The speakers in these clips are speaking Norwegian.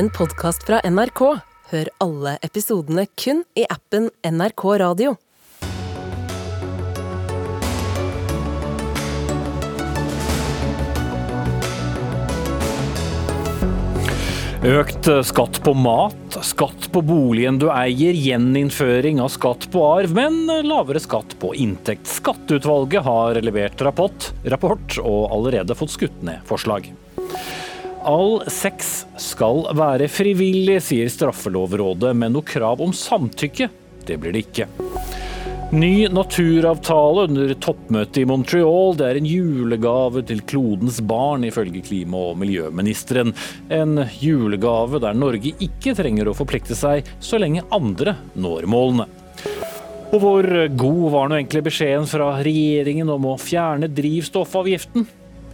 en podkast fra NRK. Hør alle episodene kun i appen NRK Radio. Økt skatt på mat, skatt på boligen du eier, gjeninnføring av skatt på arv, men lavere skatt på inntekt. Skatteutvalget har levert rapport, rapport og allerede fått skutt ned forslag. All sex skal være frivillig, sier Straffelovrådet, men noe krav om samtykke, det blir det ikke. Ny naturavtale under toppmøtet i Montreal. Det er en julegave til klodens barn, ifølge klima- og miljøministeren. En julegave der Norge ikke trenger å forplikte seg så lenge andre når målene. Og hvor god var nå egentlig beskjeden fra regjeringen om å fjerne drivstoffavgiften?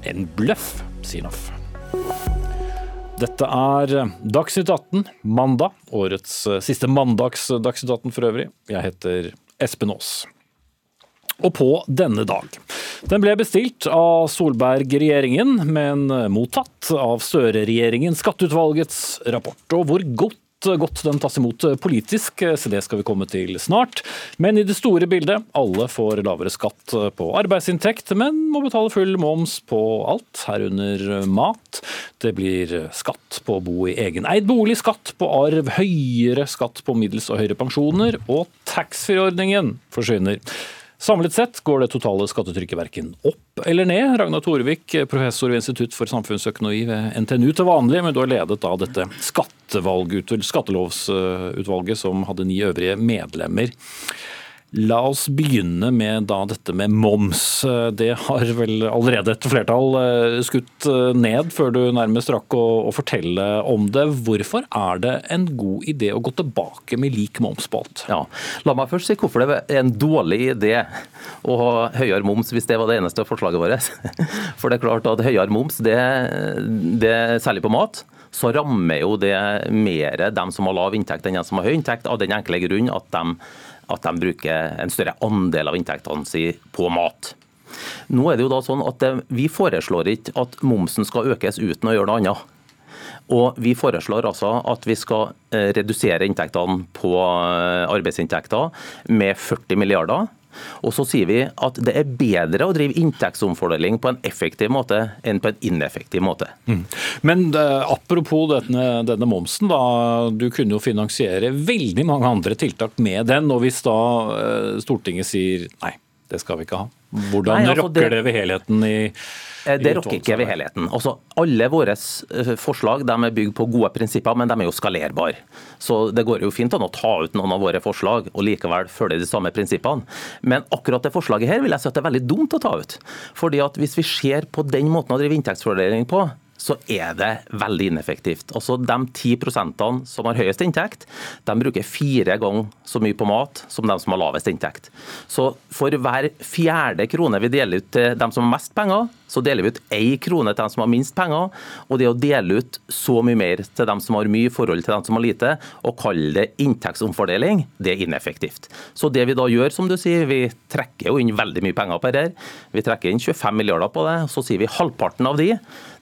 En bløff, sier NAF. Dette er Dagsnytt 18, mandag. Årets siste mandags Dagsnytt 18 for øvrig. Jeg heter Espen Aas. Og på denne dag. Den ble bestilt av Solberg-regjeringen, men mottatt av Støre-regjeringen, skatteutvalgets rapport. Og hvor godt godt den tas imot politisk, så det skal vi komme til snart. Men i det store bildet, alle får lavere skatt på arbeidsinntekt, men må betale full moms på alt, herunder mat. Det blir skatt på å bo i egen eid bolig, skatt på arv, høyere skatt på middels og høyere pensjoner, og taxfree-ordningen forsvinner. Samlet sett går det totale skattetrykket verken opp eller ned. Ragnar Torvik, professor ved Institutt for samfunnsøkonomi ved NTNU til vanlig, men du har ledet av dette skattelovsutvalget som hadde ni øvrige medlemmer. La oss begynne med da dette med moms. Det har vel allerede et flertall eh, skutt eh, ned, før du nærmest rakk å, å, fortelle om det. Hvorfor er det en god idé å gå tilbake med lik moms på alt? Ja, La meg først si hvorfor det er en dårlig idé å ha høyere moms, hvis det var det eneste forslaget vårt. For det er klart at høyere moms, det, det særlig på mat, så rammer jo det mer dem som har lav inntekt enn dem som har høy inntekt, av den enkle grunn at de at de bruker en større andel av inntektene sine på mat. Nå er det jo da sånn at Vi foreslår ikke at momsen skal økes uten å gjøre noe annet. Og Vi foreslår altså at vi skal eh, redusere inntektene på eh, arbeidsinntekter med 40 milliarder. Og så sier vi at det er bedre å drive inntektsomfordeling på en effektiv måte enn på en ineffektiv måte. Mm. Men uh, apropos denne, denne, momsen, da. Du kunne jo finansiere veldig mange andre tiltak med den. Og hvis da uh, Stortinget sier nei, det skal vi ikke ha. Hvordan nei, altså rokker det... det ved helheten i det rokker ikke ved helheten. Altså, alle våre eh, forslag er bygd på gode prinsipper, men de er jo skalerbare. Så Det går jo fint an å ta ut noen av våre forslag og likevel følge de samme prinsippene. Men akkurat det forslaget her vil jeg si at det er veldig dumt å ta ut. Fordi at Hvis vi ser på den måten å drive inntektsfordeling på, så er det veldig ineffektivt. Altså De 10% som har høyest inntekt, de bruker fire ganger så mye på mat som de som har lavest inntekt. Så for hver fjerde krone vi deler ut til dem som har mest penger, så deler vi ut én krone til dem som har minst penger. Og det å dele ut så mye mer til dem som har mye i forhold til dem som har lite, og kalle det inntektsomfordeling, det er ineffektivt. Så det vi da gjør, som du sier, vi trekker jo inn veldig mye penger på dette. Vi trekker inn 25 milliarder på det. Så sier vi halvparten av de,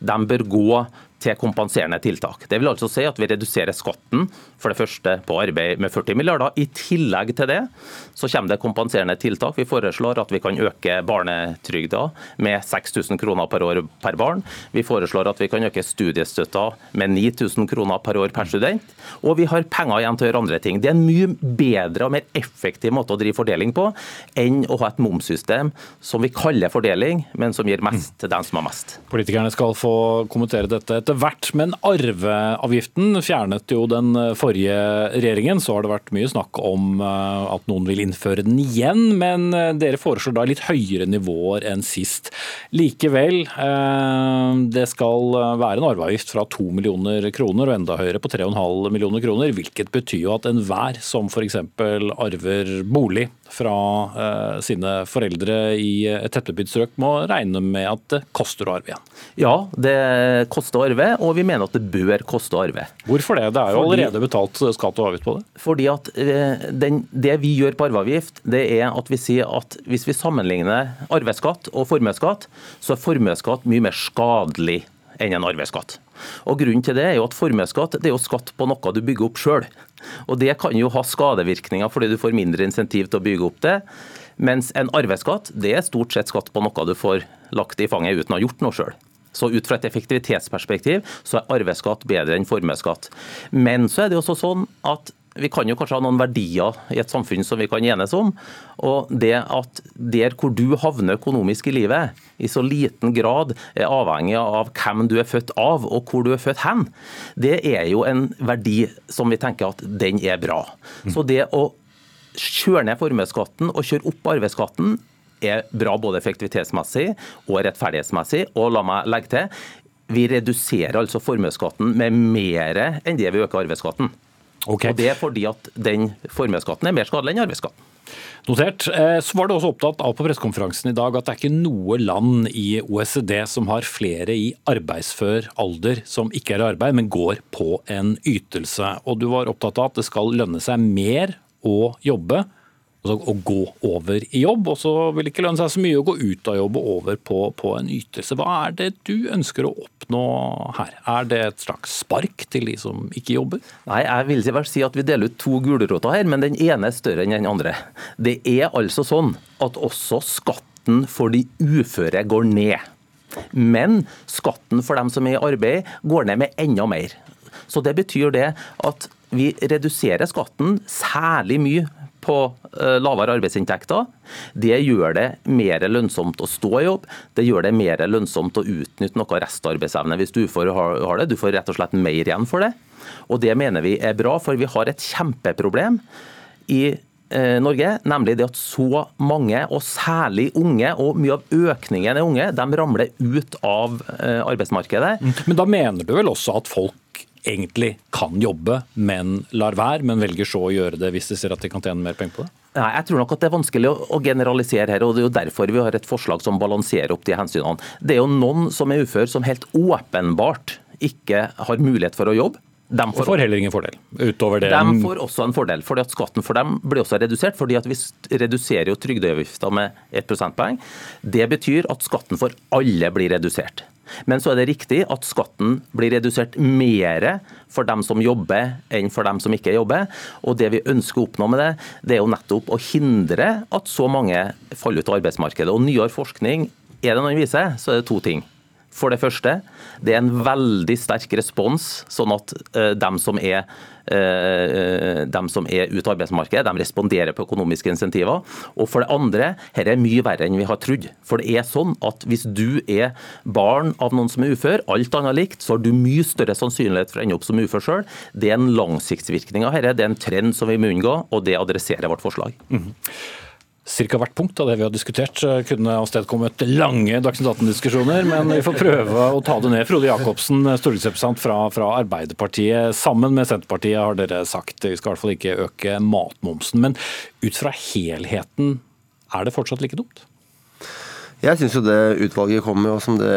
de bør gå til kompenserende tiltak. Det vil altså si at vi reduserer skatten for det første på arbeid med 40 milliarder. I tillegg til det så kommer det kompenserende tiltak. Vi foreslår at vi kan øke barnetrygda med 6000 kroner per år per barn. Vi foreslår at vi kan øke studiestøtta med 9000 kroner per år per student. Og vi har penger igjen til å gjøre andre ting. Det er en mye bedre og mer effektiv måte å drive fordeling på enn å ha et momssystem som vi kaller fordeling, men som gir mest til dem som har mest. Politikerne skal få kommentere dette etter hvert, men arveavgiften fjernet jo den forrige regjeringen så har det vært mye snakk om eh, at noen vil innføre den igjen, men eh, dere foreslår da litt høyere nivåer enn sist. Likevel, eh, det skal være en arveavgift fra 2 millioner kroner og enda høyere på 3,5 millioner kroner, hvilket betyr jo at enhver som f.eks. arver bolig fra sine foreldre i et tettbebygd strøk, må regne med at det koster å arve igjen. Ja, det koster å arve, og vi mener at det bør koste å arve. Hvorfor det? Det er jo allerede betalt betalt skatt og avgift på det? Fordi at eh, den, Det vi gjør på arveavgift, det er at vi sier at hvis vi sammenligner arveskatt og formuesskatt, så er formuesskatt mye mer skadelig enn en arveskatt. Og Grunnen til det er jo at formuesskatt er jo skatt på noe du bygger opp sjøl. Og det kan jo ha skadevirkninger fordi du får mindre insentiv til å bygge opp det. Mens en arveskatt det er stort sett skatt på noe du får lagt i fanget uten å ha gjort noe sjøl. Så ut fra et effektivitetsperspektiv så er arveskatt bedre enn formuesskatt. Men så er det også sånn at vi kan jo kanskje ha noen verdier i et samfunn som vi kan enes om. Og det at der hvor du havner økonomisk i livet, i så liten grad er avhengig av hvem du er født av og hvor du er født hen, det er jo en verdi som vi tenker at den er bra. Så det å kjøre ned formuesskatten og kjøre opp arveskatten er bra både effektivitetsmessig og rettferdighetsmessig. Og la meg legge til, vi reduserer altså formuesskatten med mer enn det vi øker arveskatten. Okay. Og Det er fordi at den formuesskatten er mer skadelig enn arveskatten. Notert. Eh, så var du også opptatt av på pressekonferansen i dag at det er ikke noe land i OECD som har flere i arbeidsfør alder som ikke er i arbeid, men går på en ytelse. Og du var opptatt av at det skal lønne seg mer å jobbe altså å gå over i jobb, og så vil det ikke lønne seg så mye å gå ut av jobb og over på, på, en ytelse. Hva er det du ønsker å oppnå her? Er det et slags spark til de som ikke jobber? Nei, jeg vil ikke si at vi deler ut to gulroter her, men den ene er større enn den andre. Det er altså sånn at også skatten for de uføre går ned. Men skatten for dem som er i arbeid, går ned med enda mer. Så det betyr det at vi reduserer skatten særlig mye på eh, lavere arbeidsinntekter. Det gjør det mer lønnsomt å stå i jobb, det gjør det mer lønnsomt å utnytte noe restarbeidsevne hvis du får har det. Du får rett og slett mer igjen for det. Og Det mener vi er bra, for vi har et kjempeproblem i eh, Norge, nemlig det at så mange, og særlig unge, og mye av økningen er unge, de ramler ut av eh, arbeidsmarkedet. Men da mener du vel også at folk egentlig kan jobbe, men lar være, men velger så å gjøre det hvis de ser at de kan tjene mer penger på det? Nei, jeg tror nok at Det er vanskelig å generalisere her, og det er jo derfor vi har et forslag som balanserer opp de hensynene. Det er jo noen som er ufør som helt åpenbart ikke har mulighet for å jobbe. De får, får, heller ingen fordel utover det. De får også en fordel, fordi at skatten for dem blir også redusert. fordi at Vi reduserer jo trygdeavgifta med 1 prosentpoeng. Det betyr at skatten for alle blir redusert. Men så er det riktig at skatten blir redusert mer for dem som jobber, enn for dem som ikke jobber. Og Det vi ønsker å oppnå med det, det er jo nettopp å hindre at så mange faller ut av arbeidsmarkedet. Og Nyere forskning er det noen viser, så er det to ting. For det første, det er en veldig sterk respons, sånn at uh, dem som er dem som er ute av arbeidsmarkedet, de responderer på økonomiske insentiver. Og for det andre, dette er mye verre enn vi har trodd. For det er sånn at hvis du er barn av noen som er ufør, alt annet likt, så har du mye større sannsynlighet for å ende opp som ufør sjøl. Det er en langsiktsvirkning av dette, det er en trend som vi må unngå, og det adresserer vårt forslag. Mm -hmm. Ca. hvert punkt av det vi har diskutert kunne avstedkommet lange Dagsnytt 18-diskusjoner, men vi får prøve å ta det ned. Frode Jacobsen, stortingsrepresentant fra, fra, Arbeiderpartiet. Sammen med Senterpartiet har dere sagt vi skal i hvert fall ikke øke matmomsen. Men ut fra helheten, er det fortsatt like dumt? Jeg syns jo det utvalget kommer, og som det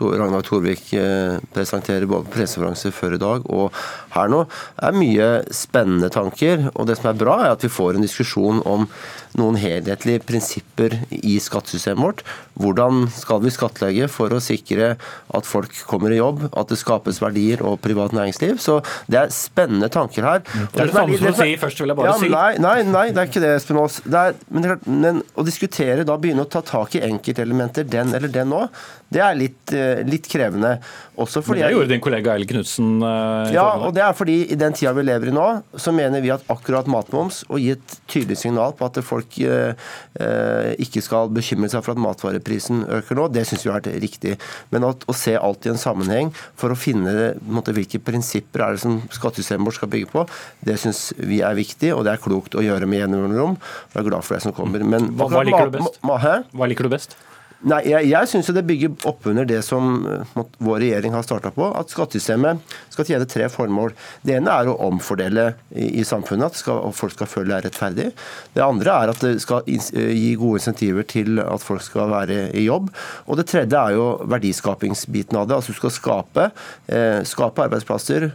Ragnar Torvik eh, presenterer både på pressekonferanse før i dag og her nå, er mye spennende tanker. Og det som er bra, er at vi får en diskusjon om noen helhetlige prinsipper i skattesystemet vårt. Hvordan skal vi skattlegge for å sikre at folk kommer i jobb, at det skapes verdier og privat næringsliv? Så det er spennende tanker her. Det er det samme som å si først, vil jeg bare ja, si. Nei, nei, nei, det er ikke det, Espen Aas. Men, men, å diskutere da begynne å ta tak i enkeltelementer, den eller den òg, det er litt, eh, litt krevende. Også fordi Men det gjorde din kollega Eil Knutsen. Uh, ja, og det er fordi i den tida vi lever i nå, så mener vi at akkurat matmoms, og gi et tydelig signal på at folk uh, uh, ikke skal bekymre seg for at matvareprisen øker nå, det syns vi har vært riktig. Men å, å, se alt i en sammenheng for å finne måte, hvilke prinsipper er det som skattesystemet vårt skal bygge på, det syns vi er viktig, og det er klokt å gjøre med gjennomrom. Jeg er glad for det som kommer. Men, hva, hva, liker du best? Hva liker du best? Nei, Jeg, jeg syns det bygger opp under det som uh, vår regjering har starta på. At skattesystemet skal tjene tre formål. Det ene er å omfordele i, i samfunnet, at skal, folk skal føle det er rettferdig. Det andre er at det skal uh, gi gode insentiver til at folk skal være i jobb. Og det tredje er jo verdiskapingsbiten av det. Altså du skal skape, eh, skape arbeidsplasser,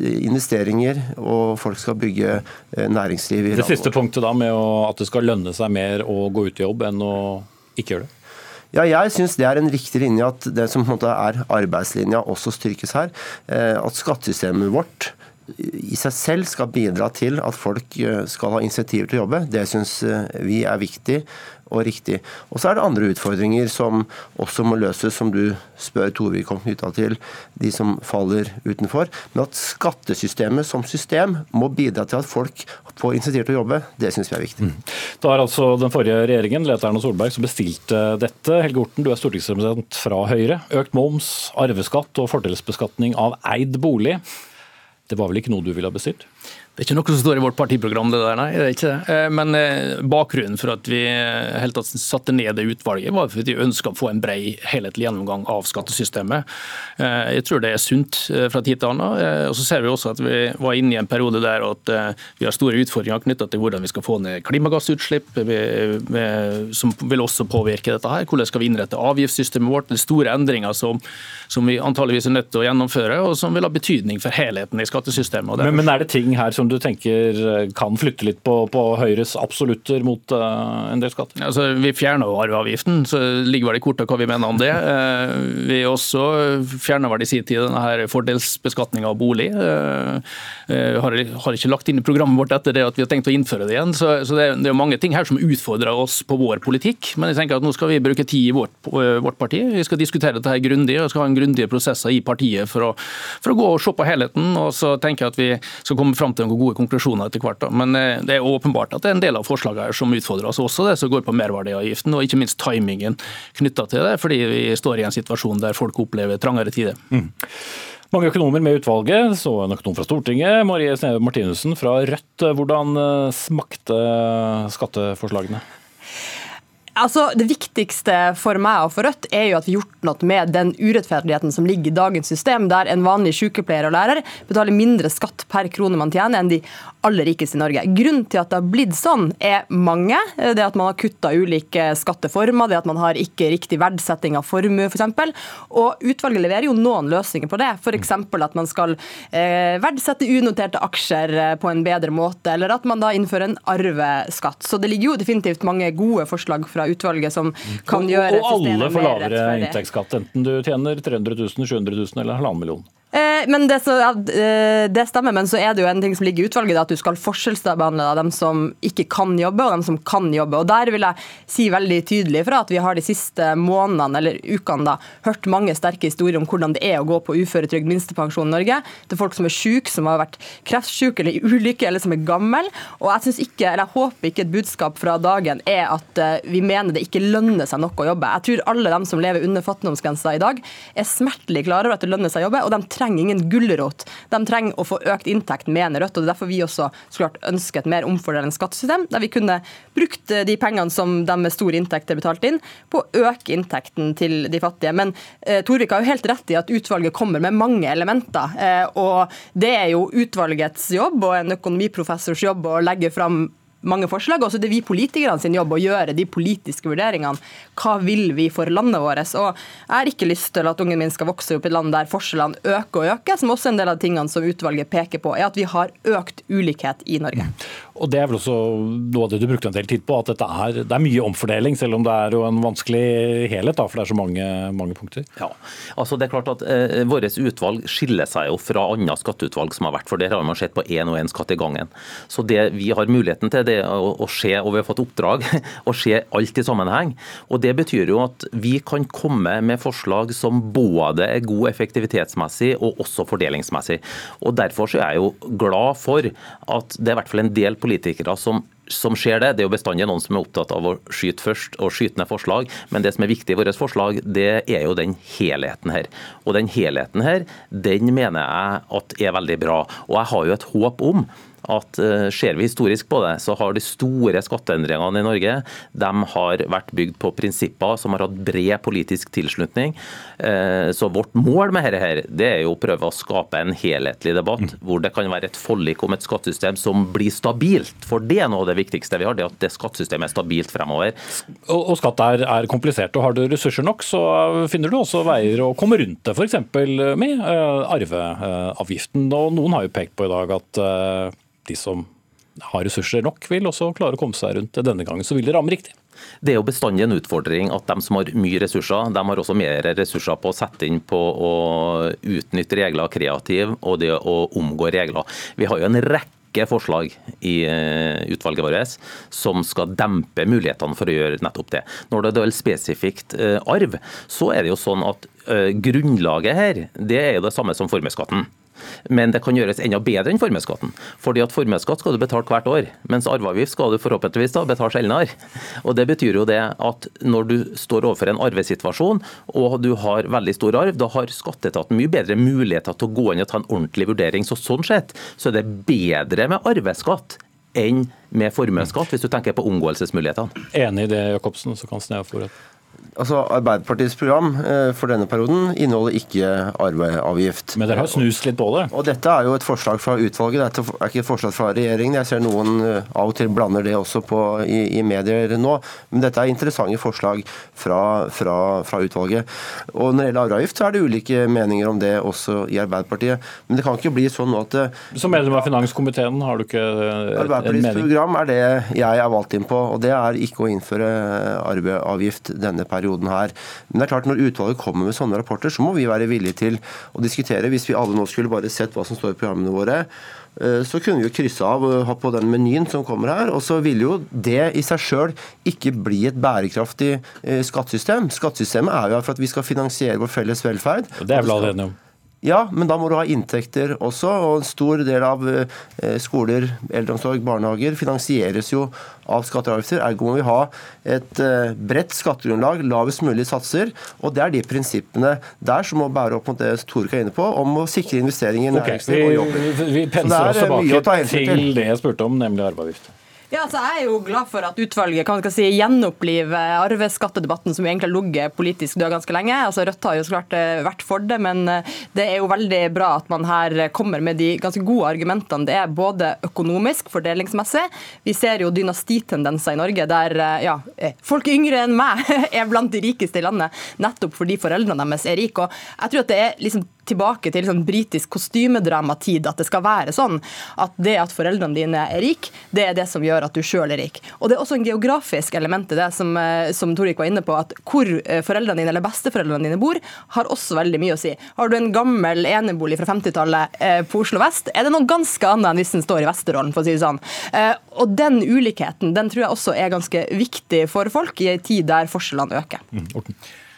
investeringer, og folk skal bygge næringsliv i landet. Det siste punktet da med å, at det skal lønne seg mer å gå ut i jobb enn å ikke gjøre det? Ja, jeg syns det er en riktig linje at det som på en måte er arbeidslinja også styrkes her. Eh, at skattesystemet vårt i seg selv skal bidra til at folk eh, skal ha initiativ til å jobbe. Det syns eh, vi er viktig og riktig. Og så er det andre utfordringer som også må løses, som du spør Torvik om knytta til de som faller utenfor. Men at skattesystemet som system må bidra til at folk får initiativ til å jobbe, det syns vi er viktig. Mm. Det var altså den forrige regjeringen, Lete Erna Solberg, som bestilte dette. Helge Orten, du er stortingsrepresentant fra Høyre. Økt moms, arveskatt og fordelsbeskatning av eid bolig. Det var vel ikke noe du ville ha bestilt? Det er ikke noe som står i vårt partiprogram, det der, nei. det er ikke det. Eh, men eh, bakgrunnen for at vi eh, helt tatt satte ned det utvalget, var fordi vi ønska å få en brei, helhetlig gjennomgang av skattesystemet. Jeg tror det er sunt fra tid til annen. Og så ser vi også at vi var inne i en periode der at vi har store utfordringer knytta til hvordan vi skal få ned klimagassutslipp, som vil også påvirke dette her. Hvordan skal vi innrette avgiftssystemet vårt? Det er store endringer som, som vi antageligvis er nødt til å gjennomføre, og som vil ha betydning for helheten i skattesystemet. Men, men er det ting her som du tenker eh, kan flytte litt på, på Høyres absolutter mot uh, en del skatter? Altså, vi fjerner arveavgiften, så ligger vel i kortet hva vi mener om det. Uh, vi også fjerna vel i sin tid denne her fordelsbeskatninga av bolig. Uh, har, har, ikke lagt inn i programmet vårt etter det at vi har tenkt å innføre det igjen. Så, så det, det, er mange ting her som utfordrer oss på vår politikk. Men jeg tenker at nå skal vi bruke tid i vårt, vårt parti. Vi skal diskutere dette her grundig og skal ha en grundige prosesser i partiet for å, for å gå og se på helheten. Og så tenker jeg at vi skal komme fram til noen gode konklusjoner etter hvert. Men eh, det er åpenbart at det er en del av forslagene her som utfordrer oss. Også det som går på merverdiavgiften, og ikke minst timingen knytta til det. Fordi vi står i en situasjon der folk opplever trangere tider. Mm. Mange økonomer med utvalget, så en økonom fra Stortinget, Marie Sneve Martinussen fra Rødt. Hvordan eh, smakte skatteforslagene? Altså, Det viktigste for meg og for Rødt er jo at vi har gjort noe med den urettferdigheten som ligger i dagens system, der en vanlig sykepleier og lærer betaler mindre skatt per krone man tjener enn de aller rikeste i Norge. Grunnen til at det har blitt sånn, er mange. Det at man har kutta ulike skatteformer, det at man har ikke riktig verdsetting av formue, f.eks. Og utvalget leverer jo noen løsninger på det. F.eks. at man skal eh, verdsette unoterte aksjer eh, på en bedre måte, eller at man da innfører en arveskatt. Så det ligger jo definitivt mange gode forslag fra utvalget som kan gjøre og, og alle får lavere inntektsskatt, enten du tjener 300 000, 700 000 eller halvannen million. Eh, men det, så, eh, det, stemmer, men så er det jo en ting som ligger i utvalget, at du skal forskjellsbehandle dem som ikke kan jobbe, og dem som kan jobbe. Og Der vil jeg si veldig tydelig fra at vi har de siste månedene eller ukene da, hørt mange sterke historier om hvordan det er å gå på uføretrygd minstepensjon i Norge. Er folk som er syke, som har vært kreftsyke eller i ulykke, eller som er gammel. Og jeg ikke, eller jeg håper ikke et budskap fra dagen er at eh, vi mener det ikke lønner seg nok å jobbe. Jeg tror alle dem som lever under fattigdomsgrensa i dag, er smertelig klare over at det lønner seg å jobbe. og de trenger ingen gulrot. De trenger å få økt inntekt, mener Rødt. og det er Derfor vi også klart, ønsker et mer omfordelende skattesystem, der vi kunne brukt eh, de pengene som de med store inntekter betalte inn, på å øke inntekten til de fattige. Men eh, Torvik har jo helt rett i at utvalget kommer med mange elementer. Eh, og det er jo utvalgets jobb og en økonomiprofessors jobb å legge fram mange forslag. Også det er vi politikerne sin jobb å gjøre de politiske vurderingene. Hva vil vi for landet vårt? Og Jeg har ikke lyst til at ungen min skal vokse opp i et land der forskjellene øker og øker, som også en del av tingene som utvalget peker på, er at vi har økt ulikhet i Norge. Og Det er vel også noe av det du brukte en del tid på, at er, det er mye omfordeling, selv om det er jo en vanskelig helhet, da, for det er så mange, mange punkter. Ja, altså det er klart at eh, Vårt utvalg skiller seg jo fra andre skatteutvalg som har vært, for der har man sett på én og én skatt i gangen. Så det vi har muligheten til, det å, å se, og vi har fått oppdrag, å se alt i sammenheng. Og Det betyr jo at vi kan komme med forslag som både er god effektivitetsmessig og også fordelingsmessig. Og Derfor så er jeg jo glad for at det er i hvert fall en del politikere politikere som som ser det. Det er jo bestandig noen som er opptatt av å skyte først og skyte ned forslag, men det som er viktig i vårt forslag, det er jo den helheten her. Og den helheten her, den mener jeg at er veldig bra. Og jeg har jo et håp om at eh, ser vi historisk på det, så har de store skatteendringene i Norge de har vært bygd på prinsipper som har hatt bred politisk tilslutning. Eh, så vårt mål med dette det er jo å prøve å skape en helhetlig debatt, mm. hvor det kan være et forlik om et skattesystem som blir stabilt. For det er noe av det viktigste vi har, det at det skattesystemet er stabilt fremover. Og, og skatt er, er, komplisert, og har du ressurser nok, så finner du også veier å komme rundt det. F.eks. med uh, arveavgiften. Og noen har jo pekt på i dag at de som har ressurser nok, vil også klare å komme seg rundt. Denne gangen så vil det ramme riktig. Det er jo bestandig en utfordring at de som har mye ressurser, de har også mer ressurser på å sette inn på å utnytte regler kreativ og det å omgå regler. Vi har jo en rekke forslag i eh, utvalget vårt som skal dempe mulighetene for å gjøre nettopp det. Når det gjelder spesifikt eh, arv, så er det jo sånn at eh, grunnlaget her det er jo det samme som formuesskatten. Men det kan gjøres enda bedre enn formuesskatten. Fordi at Formuesskatt skal du betale hvert år, mens arveavgift skal du forhåpentligvis da betale sjeldnere. Og Det betyr jo det at når du står overfor en arvesituasjon og du har veldig stor arv, da har skatteetaten mye bedre muligheter til å gå inn og ta en ordentlig vurdering. Så Sånn sett så er det bedre med arveskatt enn med formuesskatt, hvis du tenker på omgåelsesmulighetene. Enig i det, Jacobsen, så kan Snea få rett. Altså, Arbeiderpartiets program eh, for denne perioden inneholder ikke arveavgift. Men dere har snust litt på det? Og Dette er jo et forslag fra utvalget, dette er ikke et forslag fra regjeringen. Jeg ser noen eh, av og til blander det også på, i, i, medier nå. Men dette er interessante forslag fra, fra, fra, utvalget. Og Når det gjelder arveavgift, så er det ulike meninger om det også i Arbeiderpartiet. Men det kan ikke bli sånn at det, Som medlem av finanskomiteen, har du ikke en mening? Arbeiderpartiets program er det jeg er valgt inn på, og det er ikke å innføre arveavgift denne perioden her. Men det er klart når utvalget kommer med sånne rapporter, så må vi være villige til å diskutere. Hvis vi alle nå skulle bare sett hva som står i programmene våre, eh, så kunne vi jo krysse av og ha på den menyen som kommer her. Og så ville jo det i seg sjøl ikke bli et bærekraftig eh, skattesystem. Skattesystemet er jo her for at vi skal finansiere vår felles velferd. Og Det er vel alle enige om? Ja, men da må du ha inntekter også. Og en stor del av eh, skoler, eldreomsorg, barnehager finansieres jo av skatter og avgifter. Ergo må vi ha et eh, bredt skattegrunnlag, lavest mulig satser. Og det er de prinsippene der som må bære opp mot det Torek er inne på, om å sikre investeringer i næringsliv og jobb. Vi, vi penser oss tilbake til det jeg spurte om, nemlig arveavgift. Ja, altså Jeg er jo glad for at utvalget kan si, gjenoppliver arveskattedebatten som egentlig har ligget politisk død ganske lenge. Altså Rødt har jo så klart eh, vært for det, men eh, det er jo veldig bra at man her kommer med de ganske gode argumentene. Det er både økonomisk, fordelingsmessig. Vi ser jo dynastitendenser i Norge der eh, ja, folk yngre enn meg er blant de rikeste i landet, nettopp fordi foreldrene deres er rike. Og jeg tror at det er liksom tilbake til sånn britisk kostymedramatid, at det skal være sånn at det at foreldrene dine er rike, det er det som gjør at du sjøl er rik. Og Det er også en geografisk element i det som, eh, som Torik var inne på, at hvor eh, foreldrene dine eller besteforeldrene dine bor, har også veldig mye å si. Har du en gammel enebolig fra 50-tallet eh, på Oslo vest, er det noe ganske annet enn hvis den står i Vesterålen, for å si det sånn. Og den ulikheten den tror jeg også er ganske viktig for folk i en tid der forskjellene øker. Mm,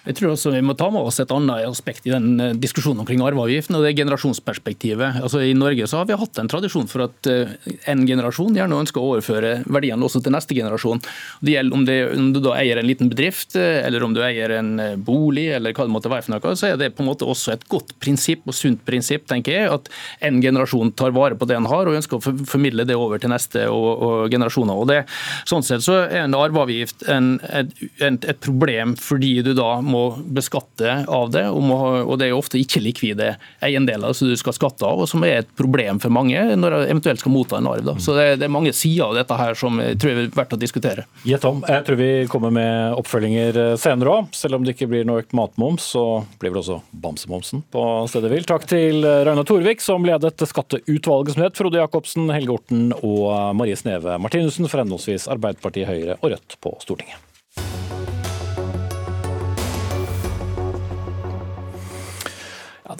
jeg tror også vi må ta med oss et annet aspekt i den eh, diskusjonen omkring arveavgiften, og det er generasjonsperspektivet. Altså I Norge så har vi hatt en tradisjon for at eh, en generasjon gjerne ønsker å overføre verdiene også til neste generasjon. Det gjelder om, det, om, du da eier en liten bedrift, eh, eller om du eier en bolig, eller hva det måtte være for noe, så er det på en måte også et godt prinsipp og sunt prinsipp, tenker jeg, at en generasjon tar vare på det en har, og ønsker å formidle det over til neste og, og generasjoner. Og det, sånn sett så er en arveavgift en, et, et, problem fordi du da må må beskatte av det, og det er jo ofte ikke-likvide eiendeler som du skal skatte av, og som er et problem for mange når de eventuelt skal motta en arv. Da. Så det det er, mange sider av dette her som jeg tror er verdt å diskutere. Ja, Tom, jeg tror vi kommer med oppfølginger senere òg. Selv om det ikke blir noe økt matmoms, så blir vel også bamsemomsen på stedet vil. Takk til Ragnar Torvik, som ledet skatteutvalget som het, Frode Jacobsen, Helge Orten og Marie Sneve Martinussen for henholdsvis Arbeiderpartiet, Høyre og Rødt på Stortinget.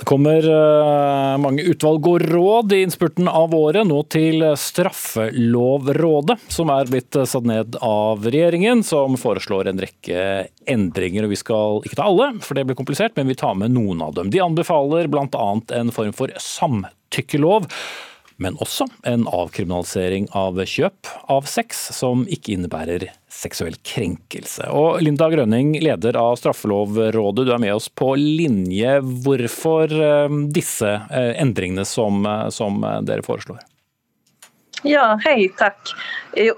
Det kommer uh, mange utvalg og råd i innspurten av året, nå til Straffelovrådet, som er blitt satt ned av regjeringen, som foreslår en rekke endringer. og Vi skal ikke ta alle, for det blir komplisert, men vi tar med noen av dem. De anbefaler bl.a. en form for samtykkelov men også en avkriminalisering av kjøp av sex som ikke innebærer seksuell krenkelse. Og Linda Grønning, leder av Straffelovrådet, du er med oss på linje. Hvorfor eh, disse eh, endringene som, eh, som dere foreslår? Ja, hei, takk.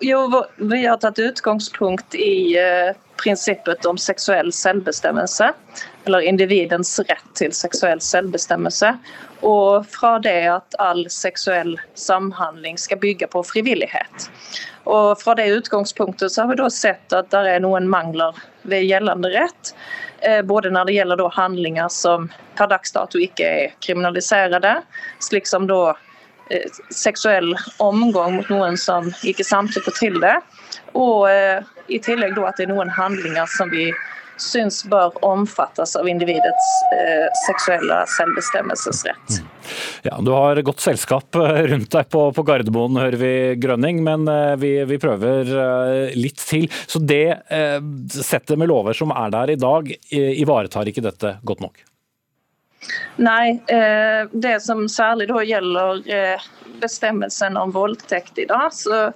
Jo, vi har tatt utgangspunkt i prinsippet om seksuell selvbestemmelse, eller individens rett til seksuell selvbestemmelse. Og fra det at all seksuell samhandling skal bygge på frivillighet. Og Fra det utgangspunktet så har vi da sett at det er noen mangler ved gjeldende rett. Eh, både når det gjelder handlinger som per dags dato ikke er kriminaliserte, slik som da eh, seksuell omgang mot noen som ikke samtykker til det. Og eh, i tillegg at det er noen handlinger som vi syns bør omfattes av individets eh, seksuelle selvbestemmelsesrett. Ja, Du har godt selskap eh, rundt deg på, på Gardermoen, hører vi Grønning, men eh, vi, vi, prøver eh, litt til. Så det settet med lover som er der i dag, ivaretar ikke dette godt nok? Nei, det som særlig da gjelder bestemmelsen om voldtekt i dag, så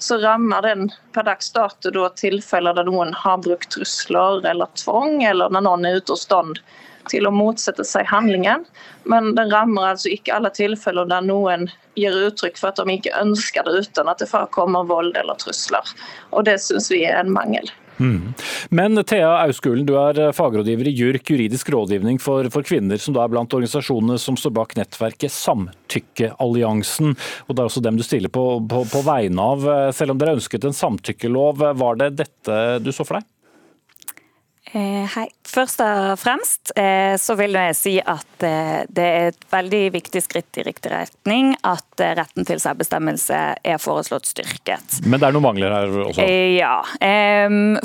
så rammer den per dags dato da tilfeller der noen har brukt trusler eller tvang, eller når noen er ute av stand til å motsette seg handlingen. Men den rammer altså ikke alle tilfeller der noen gir uttrykk for at de ikke ønsker det uten at det forekommer vold eller trusler. Og det syns vi er en mangel. Mm. Men Thea Auskulen, du er eh, fagrådgiver i JURK, juridisk rådgivning for, for, kvinner, som da er blant organisasjonene som står bak nettverket Samtykkealliansen. Og Det er også dem du stiller på, på, på vegne av. Eh, selv om dere ønsket en samtykkelov, eh, var det dette du så for deg? Eh, hei. Først og fremst eh, så vil jeg si at eh, det er et veldig viktig skritt i riktig retning at retten til selvbestemmelse er foreslått styrket. Men det er noen mangler her også? Ja.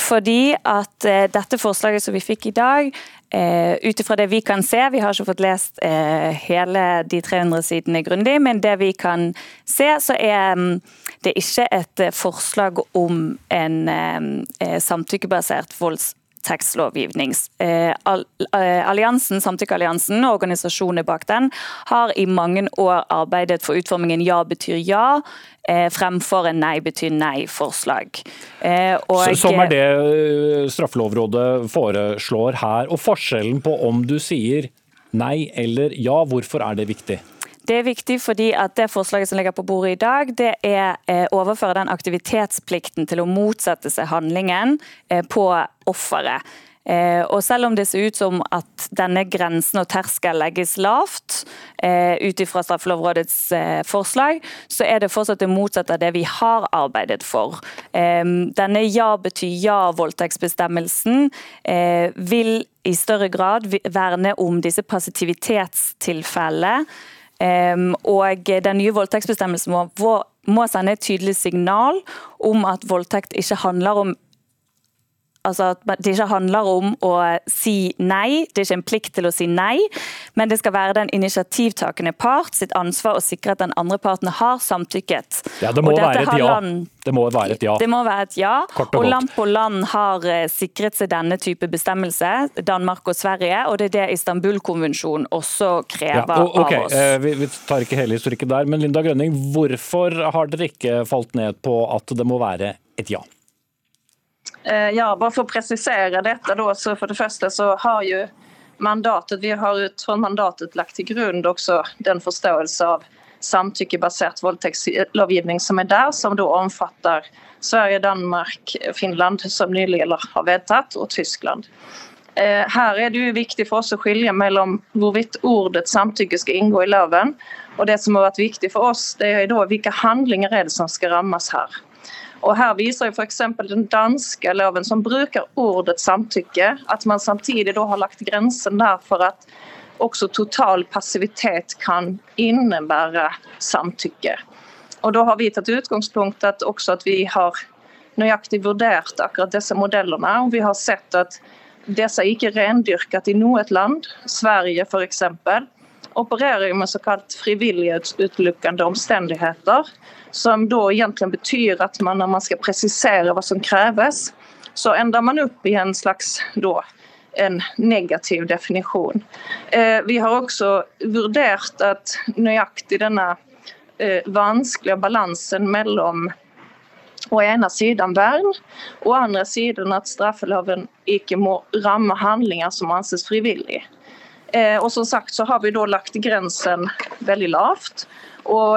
Fordi at dette forslaget som vi fikk i dag, ut ifra det vi kan se, vi har ikke fått lest hele de 300 sidene grundig, men det vi kan se, så er det ikke et forslag om en samtykkebasert volds voldtektslovgivning. Eh, eh, alliansen, Samtykkealliansen og organisasjonene bak den har i mange år arbeidet for utformingen ja betyr ja, eh, fremfor en nei betyr nei-forslag. Som er det Straffelovrådet foreslår her. Og forskjellen på om du sier nei eller ja, hvorfor er det viktig? Det er viktig fordi at det forslaget som ligger på bordet i dag, det er å overføre den aktivitetsplikten til å motsette seg handlingen eh, på offeret. Eh, og selv om det ser ut som at denne grensen og terskelen legges lavt, ut ifra Straffelovrådets forslag, så er det fortsatt det motsatte av det vi har arbeidet for. Denne ja betyr ja-voldtektsbestemmelsen vil i større grad verne om disse passivitetstilfellene og Den nye voldtektsbestemmelsen må, må sende et tydelig signal om at voldtekt ikke handler om Altså at det ikke handler om å si nei, det er ikke en plikt til å si nei, men det skal være den initiativtakende part sitt ansvar å sikre at den andre parten har samtykket. Ja, Det må være et ja. Land, det må være et ja. Det må være et ja. og, og land på land har eh, sikret seg denne type bestemmelse, Danmark og Sverige, og det er det Istanbul-konvensjonen også krever ja, og, okay, av oss. Eh, vi, vi tar ikke hele historikken der, men Linda Grønning, hvorfor har dere ikke falt ned på at det må være et ja? Eh, ja, bara för att precisera detta då, så för det första så har ju mandatet, vi har utifrån mandatet lagt till grund också den förståelse av samtyckebaserat våldtäktslovgivning som är där, som då omfattar Sverige, Danmark, Finland som nyligen har vedtatt, och Tyskland. Eh, her er det jo viktig for oss å skilje mellom hvorvidt ordet samtykke skal inngå i loven, og det som har vært viktig for oss, det er da hvilke handlinger er det som skal rammes her. Visar Her viser f.eks. den danske loven som bruker ordet samtykke, at man samtidig har lagt grensen der for at også total passivitet kan innebære samtykke. Og Da har vi tatt utgangspunkt at også at vi har nøyaktig vurdert akkurat disse modellene. Og vi har sett at disse er ikke rendyrket i noe land. Sverige f.eks. opererer med såkalt frivillighetsutelukkende omstendigheter som da egentlig betyr at man, når man skal presisere hva som kreves, så ender man opp i en slags da, en negativ definisjon. Eh, vi har også vurdert at nøyaktig denne eh, vanskelige balansen mellom å ene siden vern, og andre siden at straffeloven ikke må ramme handlinger som anses frivillig. Eh, og som sagt så har vi da lagt grensen veldig lavt. Og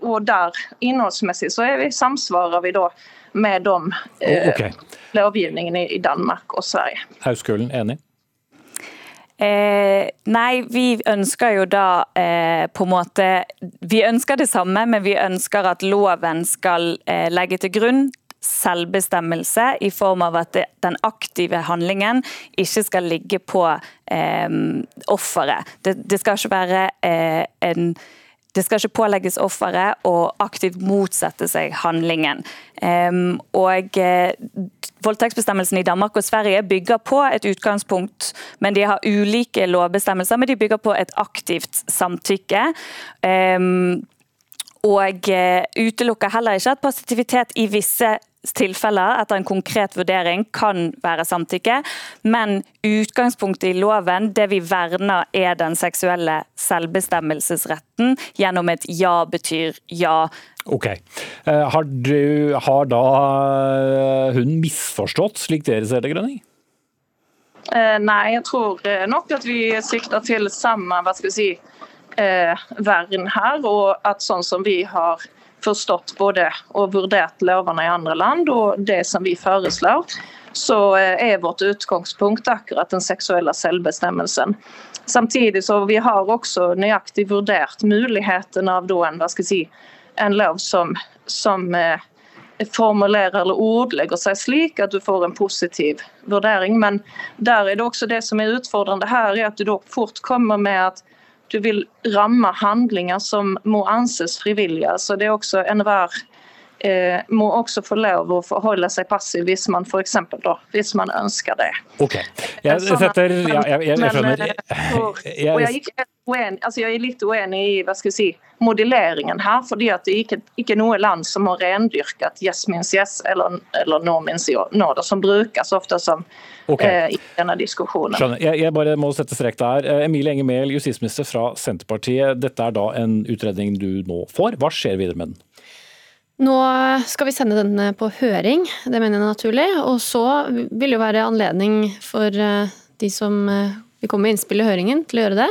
og der innholdsmessig så er vi, samsvarer vi da med de eh, okay. lovgivningene i Danmark og Sverige. Hauskulen, enig? Eh, nei, vi ønsker jo da eh, på en måte Vi ønsker det samme, men vi ønsker at loven skal eh, legge til grunn selvbestemmelse i form av at det, den aktive handlingen ikke skal ligge på eh, offeret. Det, det, skal ikke være eh, en det skal ikke pålegges offeret å aktivt motsette seg handlingen. Og Voldtektsbestemmelsen i Danmark og Sverige bygger på et utgangspunkt, men de har ulike lovbestemmelser, men de bygger på et aktivt samtykke. Og eh, utelukker heller ikke at positivitet i visse tilfeller etter en konkret vurdering kan være samtykke, men utgangspunktet i loven, det vi verner, er den seksuelle selvbestemmelsesretten gjennom et ja betyr ja. Ok. Eh, har, du, har da eh, hun misforstått, slik dere ser det, Grønning? Nei, jeg tror nok at vi sikter til samme hva skal vi si, vern her. Og at sånn som vi har forstått både og vurdert lovene i andre land og det som vi foreslår, så eh, er vårt utgangspunkt akkurat den seksuelle selvbestemmelsen. Samtidig så vi har også nøyaktig vurdert muligheten av en, si, en lov som, som eh, formulerer eller ordlegger seg slik at du får en positiv vurdering. Men der er det også det som er utfordrende her, er at du fort kommer med at du vil ramme handlinger som må anses frivillige. Så det er også enhver eh, må også få lov å forholde seg passiv hvis man eksempel, da, hvis man ønsker det. Ok, jeg, sånn setter, ja, jeg, jeg, jeg skjønner. Eh, og, og jeg, er uenig, altså jeg er litt uenig i hva skal jeg si, modelleringen her. fordi at det er ikke, ikke noe land som har rendyrket 'yes means yes' eller, eller 'no means no', som brukes ofte som okay. eh, i denne diskusjonen. Skjønner. Jeg, jeg, bare må sette strek der. Eh, Emilie Enger Mehl, justisminister fra Senterpartiet. Dette er da en utredning du nå får. Hva skjer videre med den? Nå skal vi sende den på høring, det mener jeg er naturlig. Og så vil det være anledning for eh, de som eh, vil komme med innspill i høringen, til å gjøre det.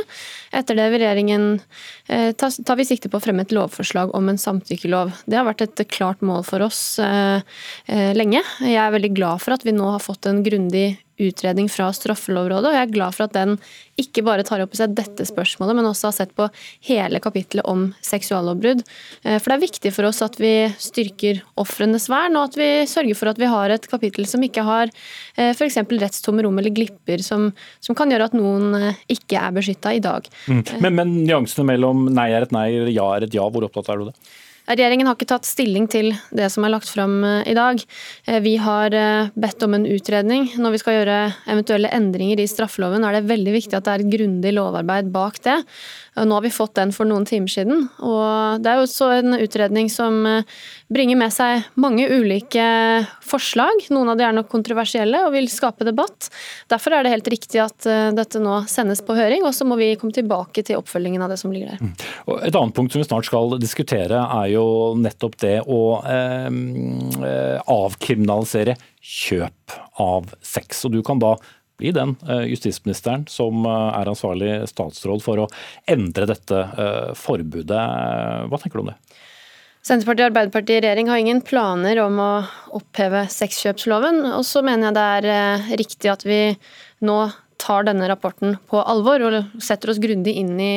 Etter det vil regjeringen tar vi sikte på å fremme et lovforslag om en samtykkelov. Det har vært et klart mål for oss lenge. Jeg er veldig glad for at vi nå har fått en grundig utredning fra Straffelovrådet, og jeg er glad for at den ikke bare tar opp i seg dette spørsmålet, men også har sett på hele kapittelet om seksuallovbrudd. Eh, for det er viktig for oss at vi styrker ofrenes vern, og at vi sørger for at vi har et kapittel som ikke har eh, f.eks. rettstomme rom eller glipper som, som, kan gjøre at noen eh, ikke er beskytta i dag. Mm. Men, men nyansene mellom nei er et nei, ja er et ja, hvor opptatt er du det? Regjeringen har ikke tatt stilling til det som er lagt fram eh, i dag. Eh, vi har eh, bedt om en utredning. Når vi skal gjøre eventuelle endringer i straffeloven, er det veldig viktig at det er et grundig lovarbeid bak det. Nå har vi fått den for noen timer siden. og Det er jo også en utredning som eh, bringer med seg mange ulike forslag. Noen av de er nok kontroversielle og vil skape debatt. Derfor er det helt riktig at eh, dette nå sendes på høring, og så må vi komme tilbake til oppfølgingen av det som ligger der. Mm. Et annet punkt som vi snart skal diskutere, er jo nettopp det å eh, eh avkriminalisere kjøp av sex. Og du kan da bli den eh, justisministeren som eh, er ansvarlig statsråd for å endre dette eh, forbudet. Hva tenker du om det? Senterpartiet og Arbeiderpartiet i regjering har ingen planer om å oppheve sexkjøpsloven. Og så mener jeg det er riktig at vi nå tar denne rapporten på alvor og setter oss grundig inn i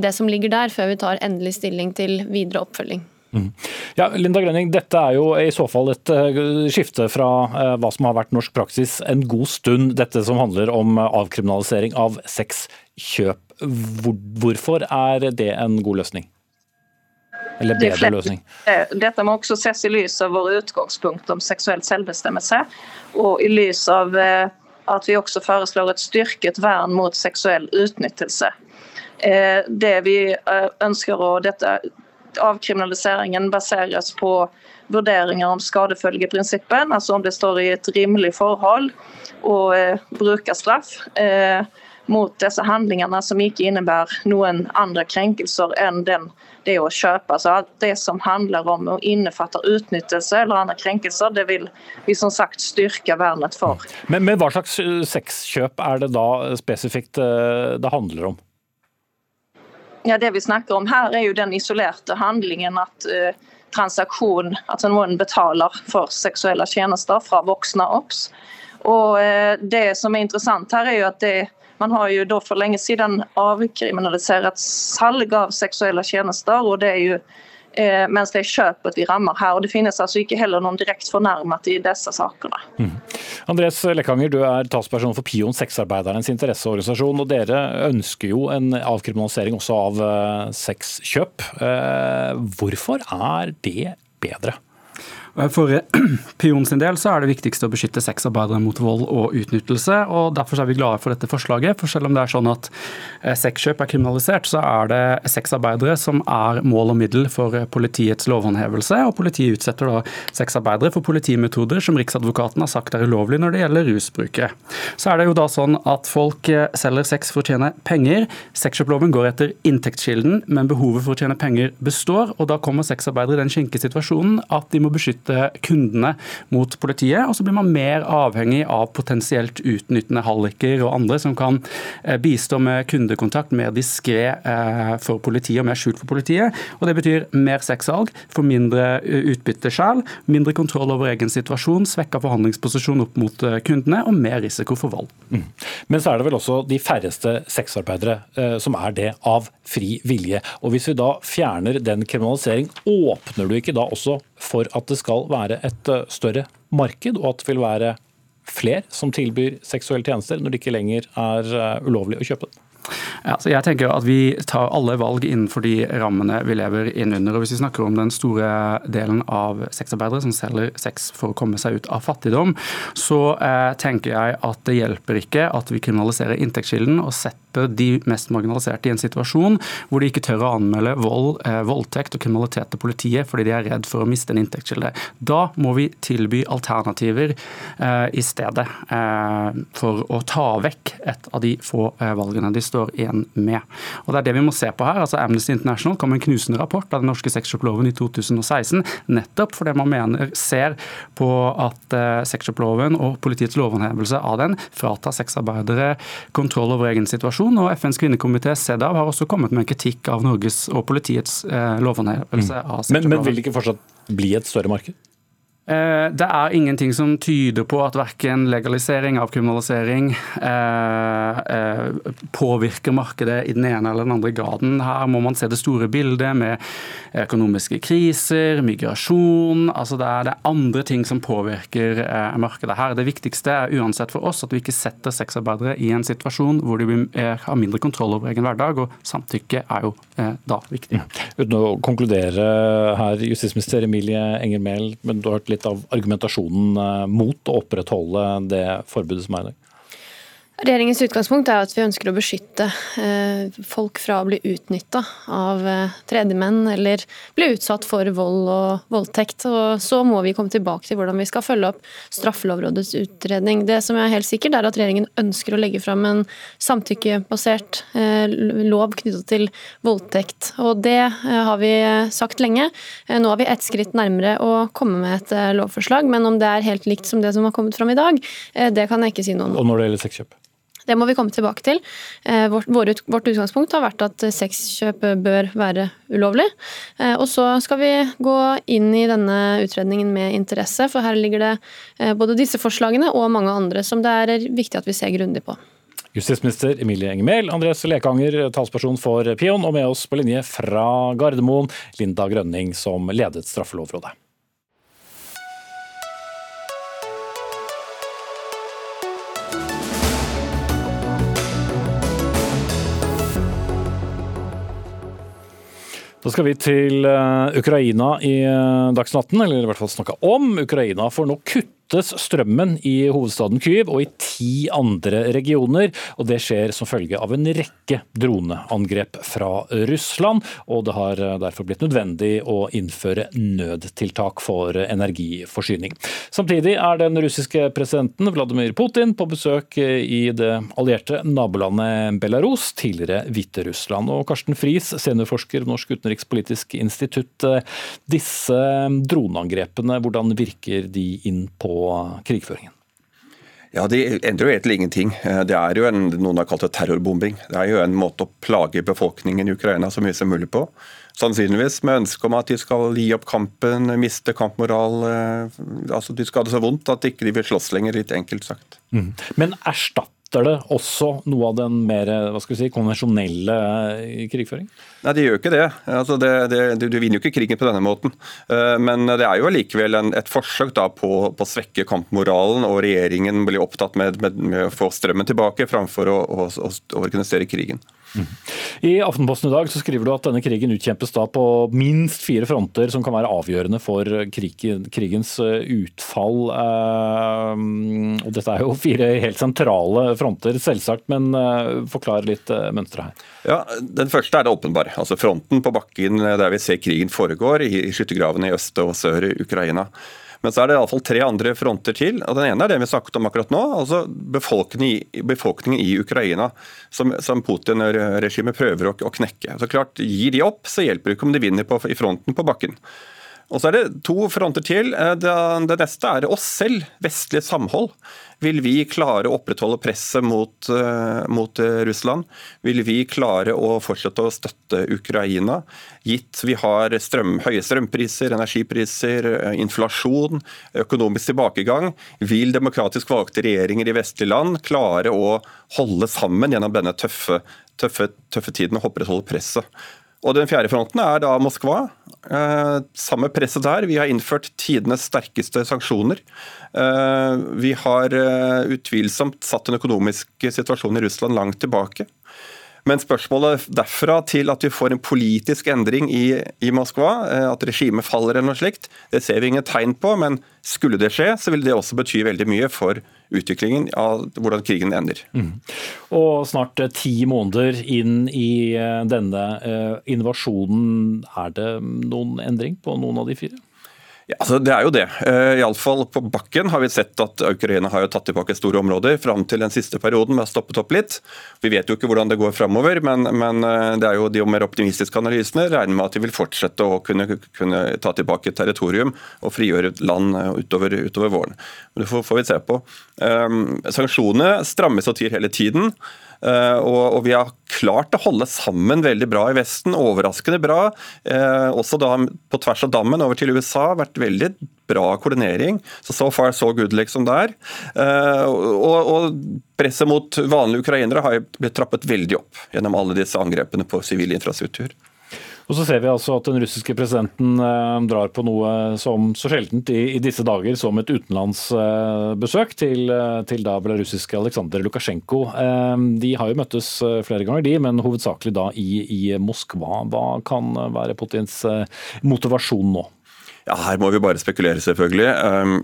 det som ligger der, før vi tar endelig stilling til videre oppfølging. Mm. Ja, Linda Grønning, Dette er jo i så fall et uh, skifte fra uh, hva som har vært norsk praksis en god stund. Dette som handler om uh, avkriminalisering av sexkjøp. Hvorfor er det en god løsning? Eller bedre løsning? Dette må også ses i lys av våre utgangspunkt om seksuell selvbestemmelse, og i lys av at vi også foreslår et styrket vern mot seksuell utnyttelse. Det vi ønsker å dette avkriminaliseringen baseres på vurderinger om skadefølgeprinsippen, altså om det står i et rimelig forhold å eh, bruke straff eh, mot disse handlingene som ikke innebærer noen andre krenkelser enn den, det å kjøpe. Altså det som handler om å innefatte utnyttelse eller andre krenkelser, det vil vi som sagt styrke vernet for. Men, men hva slags eh, sexkjøp er det da spesifikt eh, det handler om? Ja, Det vi snakker om her, er jo den isolerte handlingen at uh, transaksjon, at noen betaler for seksuelle tjenester fra voksne OBS. Og uh, Det som er interessant her, er jo at det, man har jo da for lenge siden avkriminalisert salg av seksuelle tjenester. og det er jo mens det er kjøpet vi rammer her. og Det finnes altså ikke heller noen direkte fornærmet i disse sakene. Mm. Andres Lekhanger, du er talsperson for Pion, sexarbeidernes interesseorganisasjon. og Dere ønsker jo en avkriminalisering også av uh, sexkjøp. Uh, hvorfor er det bedre? For Pion sin del så er det viktigste å beskytte sexarbeidere mot vold og utnyttelse. og Derfor er vi glade for dette forslaget. for Selv om det er sånn at eh, sexkjøp er kriminalisert, så er det sexarbeidere som er mål og middel for eh, politiets lovhåndhevelse. og Politiet utsetter da sexarbeidere for politimetoder som Riksadvokaten har sagt er ulovlig når det gjelder rusbruket. Så er det jo da sånn at folk eh, selger sex for å tjene penger. Sexkjøploven går etter inntektskilden, men behovet for å tjene penger består. og Da kommer sexarbeidere i den skinkige situasjonen at de må beskytte beskytte kundene mot politiet. Og så blir man mer avhengig av potensielt utnyttende halliker og andre som kan eh, bistå med kundekontakt mer diskré eh, for politiet og mer skjult for politiet. Og Det betyr mer sexsalg, for mindre eh, utbytte sjøl, mindre kontroll over egen situasjon, svekka forhandlingsposisjon opp mot kundene og mer risiko for vold. Mm. Men så er det vel også de færreste sexarbeidere som er det av fri vilje. Og Hvis vi da fjerner den kriminalisering, åpner du ikke da også for at det skal være et eh, større marked, og at det vil være flere som tilbyr seksuelle tjenester når det ikke lenger er eh, ulovlig å kjøpe den? Ja, jeg tenker at Vi tar alle valg innenfor de rammene vi lever innunder. og Hvis vi snakker om den store delen av sexarbeidere som selger sex for å komme seg ut av fattigdom, så eh, tenker jeg at det hjelper ikke at vi kriminaliserer inntektskilden og setter de mest marginaliserte i en situasjon hvor de ikke tør å anmelde vold, eh, voldtekt og kriminalitet til politiet fordi de er redd for å miste en inntektskilde. Da må vi tilby alternativer eh, i stedet eh, for å ta vekk et av de få eh, valgene de står igjen med. Og Det er det vi må se på her. Altså Amnesty International kom med en knusende rapport av den norske sexshoploven i 2016, nettopp fordi man mener, ser på at eh, sexshoploven og politiets lovhåndhevelse av den fratar sexarbeidere kontroll over egen situasjon situasjon. og FNs kvinnekomité CEDAW har også kommet med en kritikk av Norges og politiets eh, lovhåndhevelse mm. av men, men vil det ikke fortsatt bli et større marked? Eh, det er ingenting som tyder på at verken legalisering, avkriminalisering eh, eh, påvirker markedet i den ene eller den andre graden. Her må man se det store bildet med økonomiske kriser, migrasjon. altså Det er, det andre ting som påvirker markedet her. Det viktigste er uansett for oss at vi ikke setter sexarbeidere i en situasjon hvor de har mindre kontroll over egen hverdag, og samtykke er jo da viktig. Uten å konkludere her, justisminister Emilie Enger Mehl, men du har hørt litt av argumentasjonen eh, mot å opprettholde det forbudet som er i dag? Regjeringens utgangspunkt er at vi ønsker å beskytte eh, folk fra å bli utnytta av eh, tredjemenn eller bli utsatt for vold og voldtekt. Og så må vi komme tilbake til hvordan vi skal følge opp Straffelovrådets utredning. Det som er helt sikkert, er at regjeringen ønsker å legge fram en samtykkebasert eh, lov knyttet til voldtekt. Og det har vi sagt lenge. Nå har vi ett skritt nærmere å komme med et lovforslag, men om det er helt likt som det som har kommet fram i dag, det kan jeg ikke si noe om. Og når det gjelder sexkjøp? Det må vi komme tilbake til. Eh, vårt, vårt, utgangspunkt har vært at sexkjøp bør være ulovlig. Eh, og så skal vi gå inn i denne utredningen med interesse, for her ligger det eh, både disse forslagene og mange andre som det er viktig at vi ser grundig på. Justisminister Emilie Enger Mehl, Andres Lekanger, talsperson for Pion, og med oss på linje fra Gardermoen, Linda Grønning, som ledet Straffelovrådet. Skal vi til eh, Ukraina i dagsnatten, Dagsnytt 18, eller i hvert fall snakke om Ukraina. For nå kutter kuttes strømmen i hovedstaden Kyiv og i ti andre regioner. og Det skjer som følge av en rekke droneangrep fra Russland. og Det har derfor blitt nødvendig å innføre nødtiltak for energiforsyning. Samtidig er den russiske presidenten Vladimir Putin på besøk i det allierte nabolandet Belarus, tidligere Hviterussland. Og Karsten Friis, seniorforsker ved Norsk utenrikspolitisk institutt. Disse droneangrepene, hvordan virker de inn på krigføringen? Ja, De endrer jo egentlig ingenting. Det er jo en, noen har kalt det terrorbombing. Det er jo en måte å plage befolkningen i Ukraina så mye som mulig på. Sannsynligvis med ønske om at de skal gi opp kampen, miste kampmoral. Eh, altså De skal ha det så vondt at de ikke vil slåss lenger, litt enkelt sagt. Mm. Men erstatter erstatter det også noe av den mer hva skal vi si, konvensjonelle krigføringen? Nei, det gjør ikke det. Altså det, det du, du, vinner jo ikke krigen på denne måten. Uh, men det er jo allikevel et forsøk da på, på, å svekke kampmoralen, og regjeringen blir opptatt med, med, med å få strømmen tilbake framfor å, å, å organisere krigen. I Aftenposten i dag så skriver du at denne krigen utkjempes da på minst fire fronter som kan være avgjørende for krigen, krigens eh, utfall. Eh, og dette er jo fire helt sentrale fronter, selvsagt, men eh, forklar litt mønsteret her. Ja, Den første er det åpenbare. Altså Fronten på bakken der vi ser krigen foregår, i skyttergravene i øst og sør i Ukraina. Men så er det iallfall tre andre fronter til. og Den ene er det vi snakket om akkurat nå. altså Befolkningen befolkningen i Ukraina, som, som Putin-regimet prøver å, å, knekke. Så klart, Gir de opp, så hjelper det ikke om de vinner på, i fronten på bakken. Og så er det to fronter til. Eh, det, det neste er oss selv, vestlig samhold. Vil vi klare å opprettholde presset mot, uh, mot uh, Russland? Vil vi klare å fortsette å støtte Ukraina, gitt vi har strøm, høye strømpriser, energipriser, inflasjon, økonomisk tilbakegang? Vil demokratisk valgte regjeringer i vestlige land klare å holde sammen gjennom denne tøffe, tøffe, tøffe tiden og opprettholde presset? Og Den fjerde fronten er da Moskva. Eh, samme presset der. Vi har innført tidenes sterkeste sanksjoner. Eh, vi har eh, utvilsomt satt den økonomiske situasjonen i Russland langt tilbake. Men spørsmålet derfra til at vi får en politisk endring i, i Moskva, eh, at regimet faller eller noe slikt, det ser vi ingen tegn på. Men skulle det skje, så vil det også bety veldig mye for utviklingen av hvordan krigen ender. Mm. Og snart eh, ti måneder inn i eh, denne invasjonen, er det noen endring på noen av de fire? Altså Det er jo det. Uh, Iallfall på bakken har vi sett at Ukraina har jo tatt tilbake store områder fram til den siste perioden. Vi har stoppet opp litt. Vi vet jo ikke hvordan det går framover, men, men, eh, det er jo de mer optimistiske analysene regner med at de vil fortsette å kunne, kunne ta tilbake territorium og frigjøre land eh, utover, utover våren. Det får, får vi se på. Um, sanksjonene strammes og tyr hele tiden. Eh, og, og vi har klart å holde sammen veldig bra i Vesten, overraskende bra. Eh, også da på tvers av dammen over til USA, vært veldig bra koordinering. Så so far so good, liksom der. Eh, og, og presset mot vanlige ukrainere har blitt trappet veldig opp gjennom alle disse angrepene på sivil infrastruktur. Og så ser vi altså at den russiske presidenten eh, drar på noe som så sjeldent i, i disse dager som et utenlandsbesøk til, eh, til da belarusiske Aleksandr Lukasjenko. Eh, de har jo møttes flere ganger, de, men hovedsakelig da i, i Moskva. Hva kan være Putins motivasjon nå? Ja, Her må vi bare spekulere, selvfølgelig. Ehm,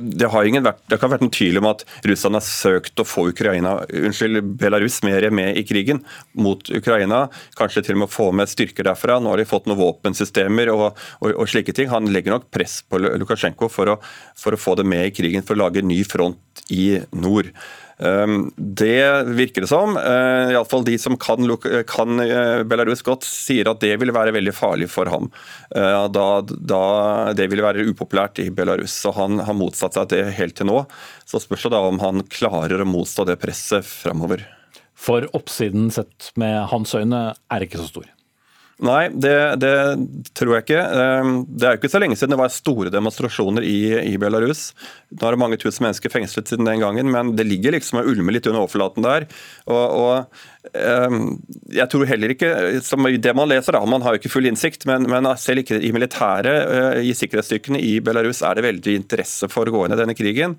det har, vært, det har vært noen tvil om at Russland har søkt å få Ukraina, unnskyld, Belarus mer med i krigen mot Ukraina. Kanskje til og med å få med styrker derfra. Nå har de fått noen våpensystemer og, og, og slike ting. Han legger nok press på Lukasjenko for å, for å få det med i krigen, for å lage en ny front i nord. Ehm, det virker det som. Eh, Iallfall de som kan, kan, eh, Belarus godt, sier at det vil være veldig farlig for ham. Eh, da, da det vil være upopulært i Belarus. Så han har motsatt seg det helt til nå. Så spørs det da om han klarer å motstå det presset framover. For oppsiden sett med hans øyne er ikke så stor? Nei, det, det, tror jeg ikke. Ehm, det er jo ikke så lenge siden det var store demonstrasjoner i, i Belarus. Nå er det mange tusen mennesker fengslet siden den gangen, men det ligger liksom og ulmer litt under overflaten der. Og, og ehm, jeg tror heller ikke, som det man leser, da, man har jo ikke full innsikt, men, men selv ikke i militæret, eh, i sikkerhetsstyrkene i Belarus, er det veldig interesse for å gå inn i denne krigen.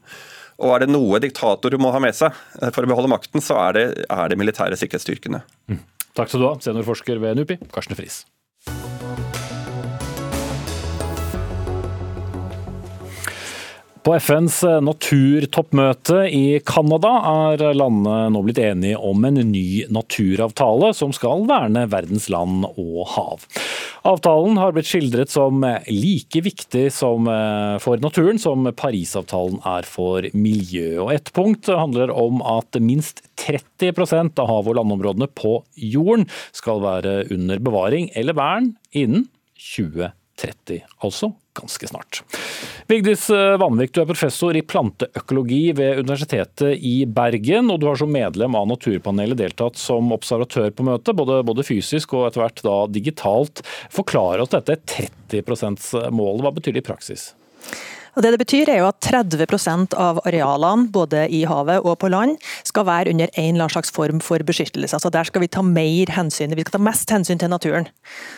Og er det noe diktatorer må ha med seg eh, for å beholde makten, så er det, er det militære sikkerhetsstyrkene. Mm. Takk skal du ha, seniorforsker ved NUPI, Karsten Friis. På FNs naturtoppmøte i Canada er landene nå blitt enige om en ny naturavtale som skal verne verdens land og hav. Avtalen har blitt skildret som like viktig som eh, for naturen som Parisavtalen er for miljø. Og Ett punkt handler om at minst 30 av hav- og landområdene på jorden skal være under bevaring eller vern innen 2030, altså ganske snart. Vigdis eh, Vanvik, du er professor i planteøkologi ved Universitetet i Bergen, og du har som medlem av Naturpanelet deltatt som observatør på møtet, både, både fysisk og etter hvert da digitalt. Forklar oss dette 30 %-målet, hva betyr det i praksis? Og det det betyr er jo at 30% av arealene både i havet og på land skal være under en eller annen slags form for beskyttelse. Altså Der skal vi ta mer hensyn, vi skal ta mest hensyn til naturen.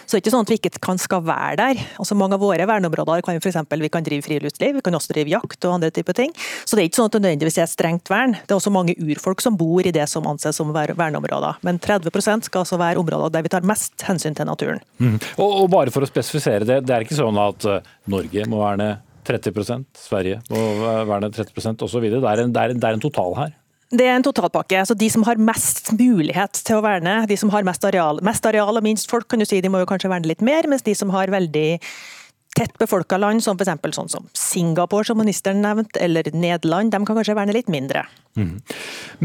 Så det er ikke sånn at vi ikke kan skal være der. Altså Mange av våre verneområder kan vi eksempel, vi kan drive friluftsliv, vi kan også drive jakt og andre typer ting. Så det er ikke sånn at det nødvendigvis er strengt vern. Det er også mange urfolk som bor i det som anses som verneområder. Men 30% skal altså være områder der vi tar mest hensyn til naturen. Mm. Og, og, bare for å spesifisere det, det er ikke sånn at uh, Norge må verne 30% Sverige må verne 30 osv. Det, er en, det, er en, det er en total her. Det er en totalpakke. så De som har mest mulighet til å verne, de som har mest areal, mest areal og minst folk, kan du si, de må jo kanskje verne litt mer, mens de som har veldig tett befolka land, som f.eks. sånn som Singapore, som ministeren nevnte, eller Nederland, de kan kanskje verne litt mindre. Mm.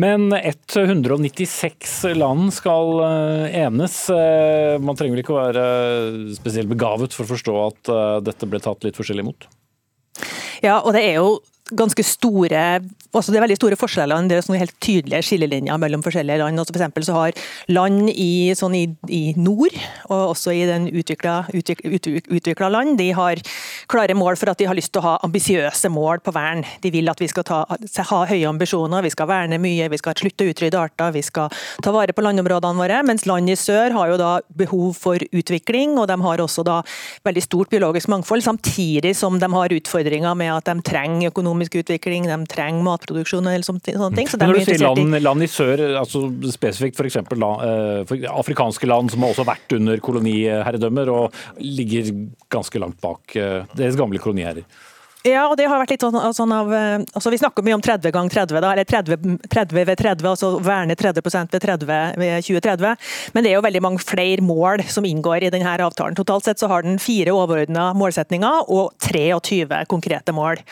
Men 196 land skal eh, enes. Eh, man trenger vel ikke å være spesielt begavet for å forstå at eh, dette ble tatt litt forskjellig imot? Ja, og det er jo ganske store altså Det er veldig store forskjeller. Det er sånne helt tydelige skillelinjer mellom forskjellige land. Altså for eksempel så har land i, sånn i, i nord, og også i den utvikla land, de har klare mål for at de har lyst til å ha ambisiøse mål på vern. De vil at vi skal ta, ha høye ambisjoner, vi skal verne mye, vi skal slutte å utrydde arter, vi skal ta vare på landområdene våre. Mens land i sør har jo da behov for utvikling, og de har også da veldig stort biologisk mangfold, samtidig som de har utfordringer med at de trenger økonomisk utvikling, de trenger matproduksjon eller sånne ting. Så Når du sier land, land, i sør, altså spesifikt f.eks. Eh, afrikanske land som har også vært under koloniherredømmer og ligger ganske langt bak eh, deres gamle koloniherrer. Ja, og det har vært litt sånn, sånn av eh, altså Vi snakker mye om 30 ganger 30, da, eller 30, 30, ved 30, altså verne 30% ved 30 ved 2030. Men det er jo veldig mange flere mål som inngår i denne avtalen. Totalt sett så har den fire overordna målsetninger og 23 konkrete mål.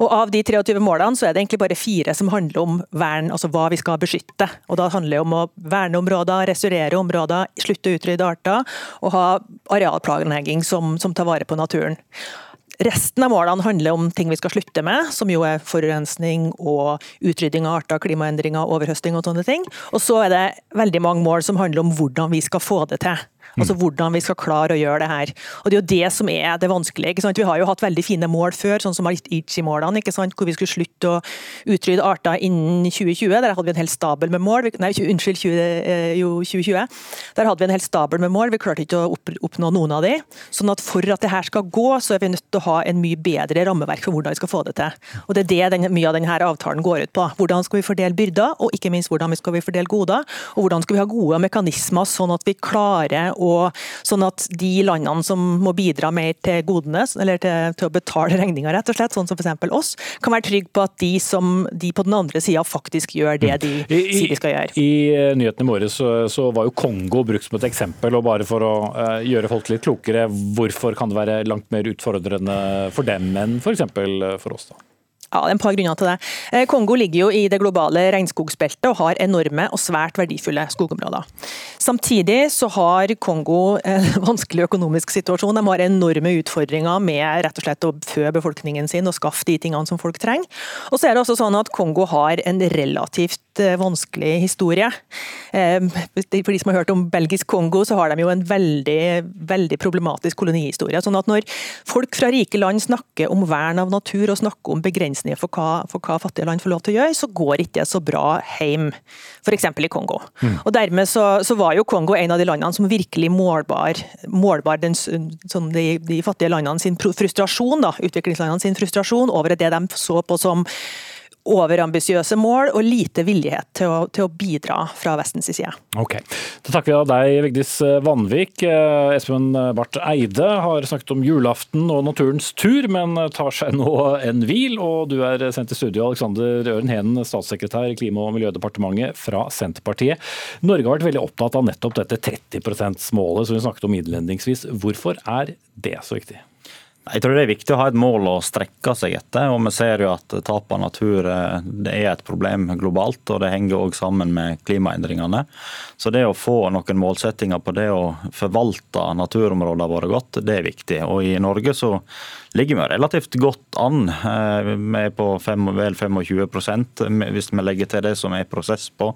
Og Av de 23 målene så er det egentlig bare fire som handler om vern, altså hva vi skal beskytte. Og Da handler det om å verne områder, restaurere områder, slutte å utrydde arter og ha arealplanlegging som, som tar vare på naturen. Resten av målene handler om ting vi skal slutte med, som jo er forurensning og utrydding av arter, klimaendringer, overhøsting og sånne ting. Og så er det veldig mange mål som handler om hvordan vi skal få det til. Altså hvordan vi skal klare å gjøre det her. Og Det er jo det som er det vanskelige. ikke sant? Vi har jo hatt veldig fine mål før, sånn som Aichi-målene, ikke sant? hvor vi skulle slutte å utrydde arter innen 2020. Der hadde vi en hel stabel med mål. Nei, unnskyld, 20, eh, jo, 2020. Der hadde vi en hel stabel med mål. Vi klarte ikke å oppnå noen av de. Sånn at for at det her skal gå, så er vi nødt til å ha en mye bedre rammeverk for hvordan vi skal få det til. Og Det er det den, mye av denne avtalen går ut på. Hvordan skal vi fordele byrder, og ikke minst hvordan skal vi fordele goder. Og hvordan skal vi ha gode mekanismer sånn at vi klarer og sånn at de landene som må bidra mer til godene, eller til, til å betale regninga, rett og slett, sånn som f.eks. oss, kan være trygge på at de, som, de på den andre sida faktisk gjør det de I, sier de skal gjøre. I, i eh, nyhetene i morges så, så, var jo Kongo brukt som et eksempel, og bare for å uh, gjøre folk litt klokere, hvorfor kan det være langt mer utfordrende for dem enn f.eks. For, for oss? da? Ja, det er et par grunner til det. Eh, Kongo ligger jo i det globale regnskogsbeltet og har enorme og svært verdifulle skogområder. Samtidig så har Kongo en vanskelig økonomisk situasjon. De har enorme utfordringer med rett og slett å fø befolkningen sin og skaffe de tingene som folk trenger. Og så er det også sånn at Kongo har en relativt eh, vanskelig historie. Eh, for de som har hørt om belgisk Kongo, så har de jo en veldig, veldig problematisk kolonihistorie. Sånn at når folk fra rike land snakker om vern av natur og snakker om begrensninger begrensninger for hva, for hva, fattige land får lov til å gjøre, så går ikke det så bra hjem, f.eks. i Kongo. Mm. Og Dermed så, så, var jo Kongo en av de landene som virkelig målbar, målbar den, sånn de, de, fattige landene sin frustrasjon, da, utviklingslandene sin frustrasjon over det de så på som overambisiøse mål og lite villighet til å, til å, bidra fra Vestens side. Ok, Da takker vi av deg, Vigdis Vanvik. Eh, Espen Barth Eide har snakket om julaften og naturens tur, men tar seg nå en hvil. Og du er sendt til studio, Alexander Øren Henen, statssekretær i Klima- og miljødepartementet fra Senterpartiet. Norge har vært veldig opptatt av nettopp dette 30 %-målet som vi snakket om innledningsvis. Hvorfor er det så viktig? Jeg tror det er viktig å ha et mål å strekke seg etter. og Vi ser jo at tap av natur eh, det er et problem globalt, og det henger òg sammen med klimaendringene. Så det å få noen målsettinger på det å forvalte naturområdene våre godt, det er viktig. Og I Norge så ligger vi relativt godt an. Eh, vi er på fem, vel 25% Hvis vi legger til det som er prosess på,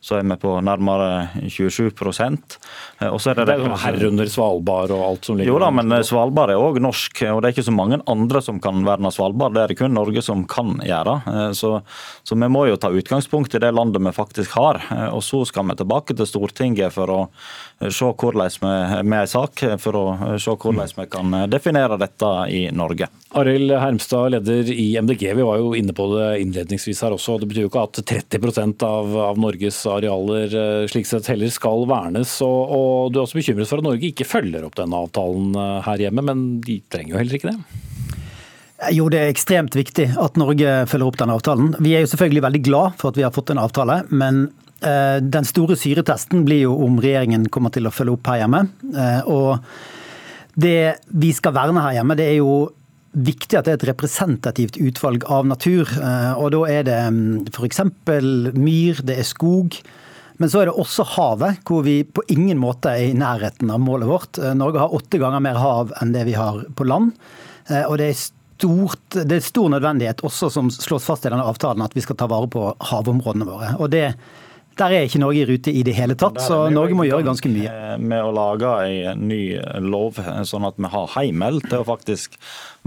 så er vi på nærmere 27 eh, og så er det, det er sånn Herunder Svalbard og alt som ligger Jo da, men Svalbard er òg norsk. og det er ikke så mange andre som kan verne Svalbard. Det er det kun Norge som kan gjøre. Så, så vi må jo ta utgangspunkt i det landet vi faktisk har. Og så skal vi tilbake til Stortinget for å se hvordan vi, med en sak for å se hvordan vi kan definere dette i Norge. Arild Hermstad, leder i MDG. Vi var jo inne på det innledningsvis her også. Det betyr jo ikke at 30 av, av Norges arealer slik sett heller skal vernes. Og, og Du er også bekymret for at Norge ikke følger opp denne avtalen her hjemme, men de trenger jo heller ikke det? Jo, det er ekstremt viktig at Norge følger opp denne avtalen. Vi er jo selvfølgelig veldig glad for at vi har fått en avtale, men Eh, den store syretesten blir jo om regjeringen kommer til å følge opp her hjemme. Eh, og det vi skal verne her hjemme, det er jo viktig at det er et representativt utvalg av natur. Eh, og da er det mm, f.eks. myr, det er skog. Men så er det også havet, hvor vi på ingen måte er i nærheten av målet vårt. Norge har åtte ganger mer hav enn det vi har på land. Og det er stort, det er stor nødvendighet også som slås fast i denne avtalen, at vi skal ta vare på havområdene våre. Og det der er ikke Norge i rute i det hele tatt, så Norge må gjøre ganske mye. Med å lage en ny lov, sånn at vi har heimel til å faktisk